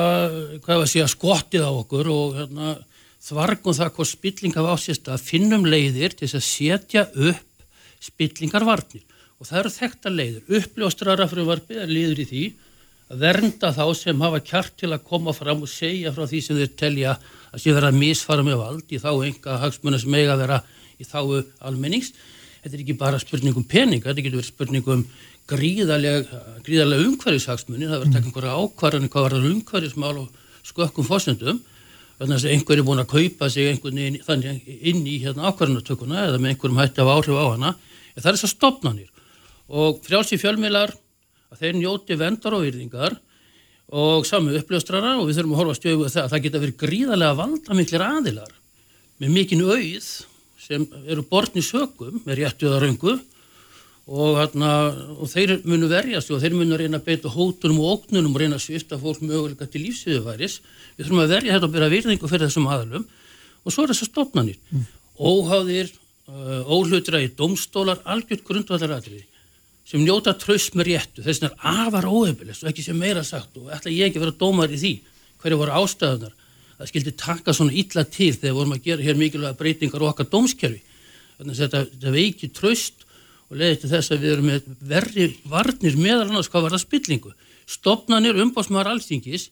hvað var segja, skottið á okkur og hérna, þvargum það hvað spilling hafa ásist að finnum leiðir til að setja upp spillingarvarnir. Og það eru þekta leiðir. Uppljóstrara frumvarpið er leiður í því að vernda þá sem hafa kjart til að koma fram og segja frá því sem þeir telja að sé vera að misfara með vald í þá enga hagsmuna sem eiga að vera í þáu almennings. Þetta er ekki bara spurningum pening, þetta getur verið spurningum gríðarlega, gríðarlega umhverfishagsmunni, það verður að taka einhverja ákvarðanir hvað það umhverfismál og skökkum fósendum, þannig að einhver er búin að kaupa sig einhvern veginn þannig inn í hérna ákvarðanatökuna eða með einhverjum hætti af áhrif á hana, en það er þessar stopnarnir og frjálsi fjölmiðlar að þeir njóti vendar og virðingar og sami uppljóstrara og við þurfum að horfa stjöfu það að það geta verið gríðarlega valdamiklir aðilar með mikinn auð sem eru bortni sökum með réttuða röngu og, hérna, og þeir munu verjast og þeir munu reyna að beita hótunum og óknunum og reyna að svifta fólk möguleika til lífsviðuværis. Við þurfum að verja þetta og byrja virðingu fyrir þessum aðalum og svo er þessar stopnarnir. Mm. Óháðir, uh, óhlutra í domstólar, algjört grundvallaratriði sem njóta tröst með réttu. Þess vegna er afar óhefilegst og ekki sem meira sagt og ætla ég ekki að vera dómar í því hverju voru ástæðunar. Það skildi taka svona illa til þegar vorum að gera hér mikilvæga breytingar okkar dómskerfi. Að þetta, þetta veiki tröst og leiði til þess að við erum með verri varnir meðal annars hvað var það spillingu. Stopnarnir umbásmaður alþingis,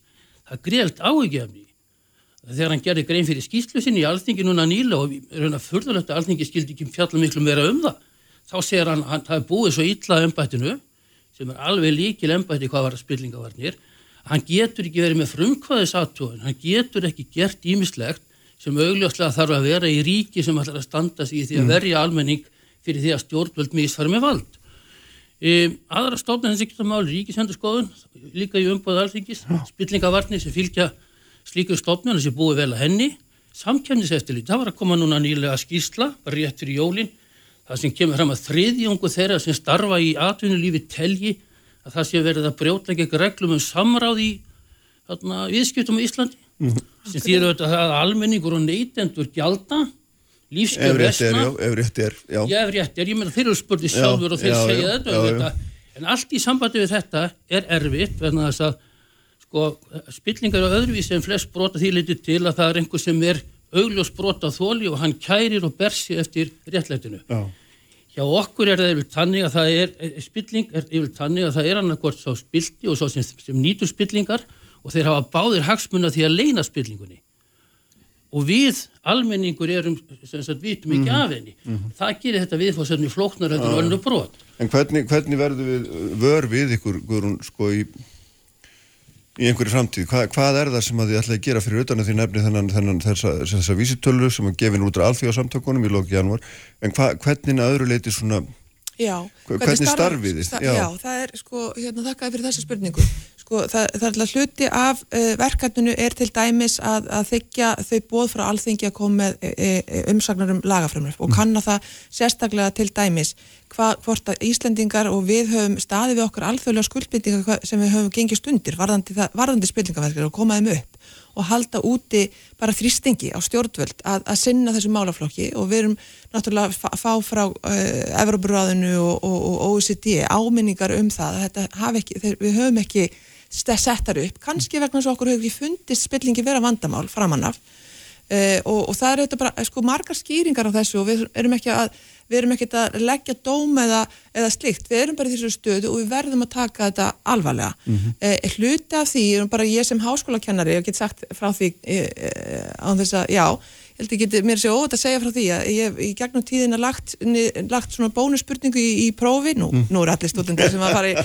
það greiðt áhugjafni. Þegar hann gerði grein fyrir skýslu sinni í alþingi núna nýla og hann að fyrðulegt að alþingi skildi ekki fjalla miklu meira um það, þá segir hann að það er búið svo illa umbættinu, sem er alveg líkil umbætti hvað var það spillingavarnir, hann getur ekki verið með frumkvæðisatúin, hann getur ekki gert ímislegt sem augljóslega þarf að vera í ríki sem ætlar að standa sig í því að mm. verja almenning fyrir því að stjórnvöld misfæri með vald. E, aðra stofnir þessi ekki það máli ríkisendurskoðun, líka í umbúið alþingis, spillingavarnir sem fylgja slíkur stofnir sem búið vel að henni, samkjæmniseftilít, það var að koma núna nýlega skýrsla, bara rétt fyrir jólinn, það sem kemur fram að þriðjóngu þeirra sem starfa í atvinnulífi telji að það sé verið að brjóta ekki reglum um samráð í viðskiptum á Íslandi, mm -hmm. sem þýður að almenningur og neytendur gjalda lífskjör resna ef rétt er, já, já ef rétt er, ég meina þeir eru spurning sjálfur og þeir já, segja þetta, þetta en allt í sambandi við þetta er erfitt vegna þess að sko, spillingar og öðruvísi en flest brota því litið til að það er einhver sem er augljós brota þóli og hann kærir og bersi eftir réttlætinu. Hjá okkur er það yfir tannig að það er eh, spilling er yfir tannig að það er annarkort svo spilti og svo sem, sem nýtur spillingar og þeir hafa báðir hagsmunna því að leina spillingunni og við almenningur erum sem sagt vitum ekki mm -hmm. af henni. Mm -hmm. það gerir þetta viðfóðsefni flóknar þetta er alveg brot. En hvernig, hvernig verður við vör við ykkur Guðrún, sko í í einhverju framtíð, Hva, hvað er það sem að þið ætlaði að gera fyrir utan að þið nefni þennan, þennan þessa, þessa vísitölu sem að gefin út á alþjóðasamtökunum í loki januar en hva, hvernig að öðru leiti svona Já, hvernig, hvernig starfið þið? Já. já, það er sko, hérna þakkaði fyrir þessa spurningu Sko það, það er alltaf hluti af uh, verkefninu er til dæmis að, að þykja þau bóð frá alþingi að koma með e, e, umsagnar um lagafrömmur og mm. kanna það sérstaklega til dæmis hva, hvort að Íslandingar og við höfum staði við okkur alþjóðlega skuldbindingar sem við höfum gengist undir varðandi, varðandi spilningaverkir og komaðum upp og halda úti bara þrýstingi á stjórnvöld að, að sinna þessu málaflokki. Og við erum náttúrulega að fá frá uh, Evroparáðinu og, og, og OECD áminningar um það að ekki, þeir, við höfum ekki settar upp, kannski vegna þess að okkur hefur ekki fundist spillingi vera vandamál framannaf uh, og, og það er þetta bara sko margar skýringar á þessu og við erum ekki að erum ekkert að leggja dóm eða, eða slikt, við erum bara í þessu stöðu og við verðum að taka þetta alvarlega mm -hmm. eh, hluti af því, bara ég sem háskólakennari, ég get sagt frá því eh, eh á þess að, já held ég geti mér sér óvægt að segja frá því að ég hef í gegnum tíðina lagt, lagt svona bónusspurningu í, í prófi, nú, mm. nú er allir stúdendur sem að fara í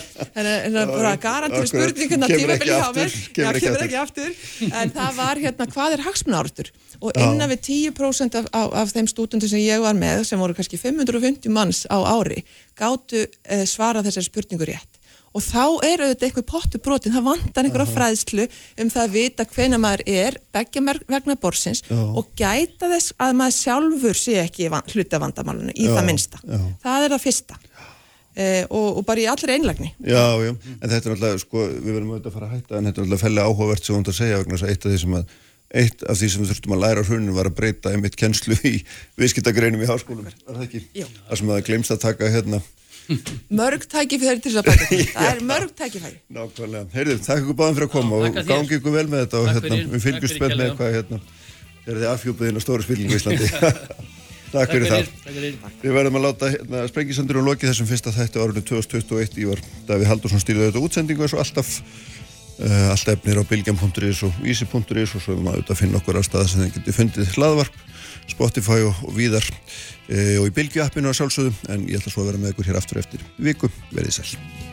bara garantífi spurninguna tímafélagi á mér. Kemur ekki, ekki aftur. En það var hérna hvað er hagsmunártur og innan við 10% af, af, af þeim stúdendur sem ég var með sem voru kannski 550 manns á ári gáttu eh, svara þessari spurningu rétt og þá er auðvitað eitthvað pottu brotin, það vantar einhverja fræðslu um það að vita hvena maður er begja vegna borsins já. og gæta þess að maður sjálfur sé ekki hluta vandamálunum í já, það minsta. Já. Það er það fyrsta eh, og, og bara í allri einlagni. Já, já, en þetta er alltaf, sko, við verðum auðvitað að fara að hætta en þetta er alltaf felli áhugavert sem hún það segja vegna þess að eitt af því sem að eitt af því sem við þurftum að læra á hruninu var að breyta einmitt kennslu í viðskiptagreinum í háskólum, var það ekki? Já. Það sem að glemst að taka hérna (laughs) mörg tækifæri til þess að bæta það er (laughs) mörg tækifæri. Nákvæmlega, heyrðu, takk ykkur báðum fyrir að koma og gangi ykkur vel með þetta og hérna, við fylgjum spenn með hvað hérna, er þið afhjúpaðinn á stóru spilningu í Íslandi? (laughs) Takk fyrir það. Við verðum að láta hérna, sprengisandur og loki þessum fyrsta þætti árunni 2021 í var Davíð Haldursson stýrði þetta útsendingu og alltaf. Uh, allt efnir á bilgjam.is og vísi.is og svo erum við að finna okkur á staða sem þið getur fundið hlaðvarp Spotify og, og víðar uh, og í bilgju appinu að sjálfsögðu en ég ætla svo að vera með ykkur hér aftur eftir viku, verðið sæl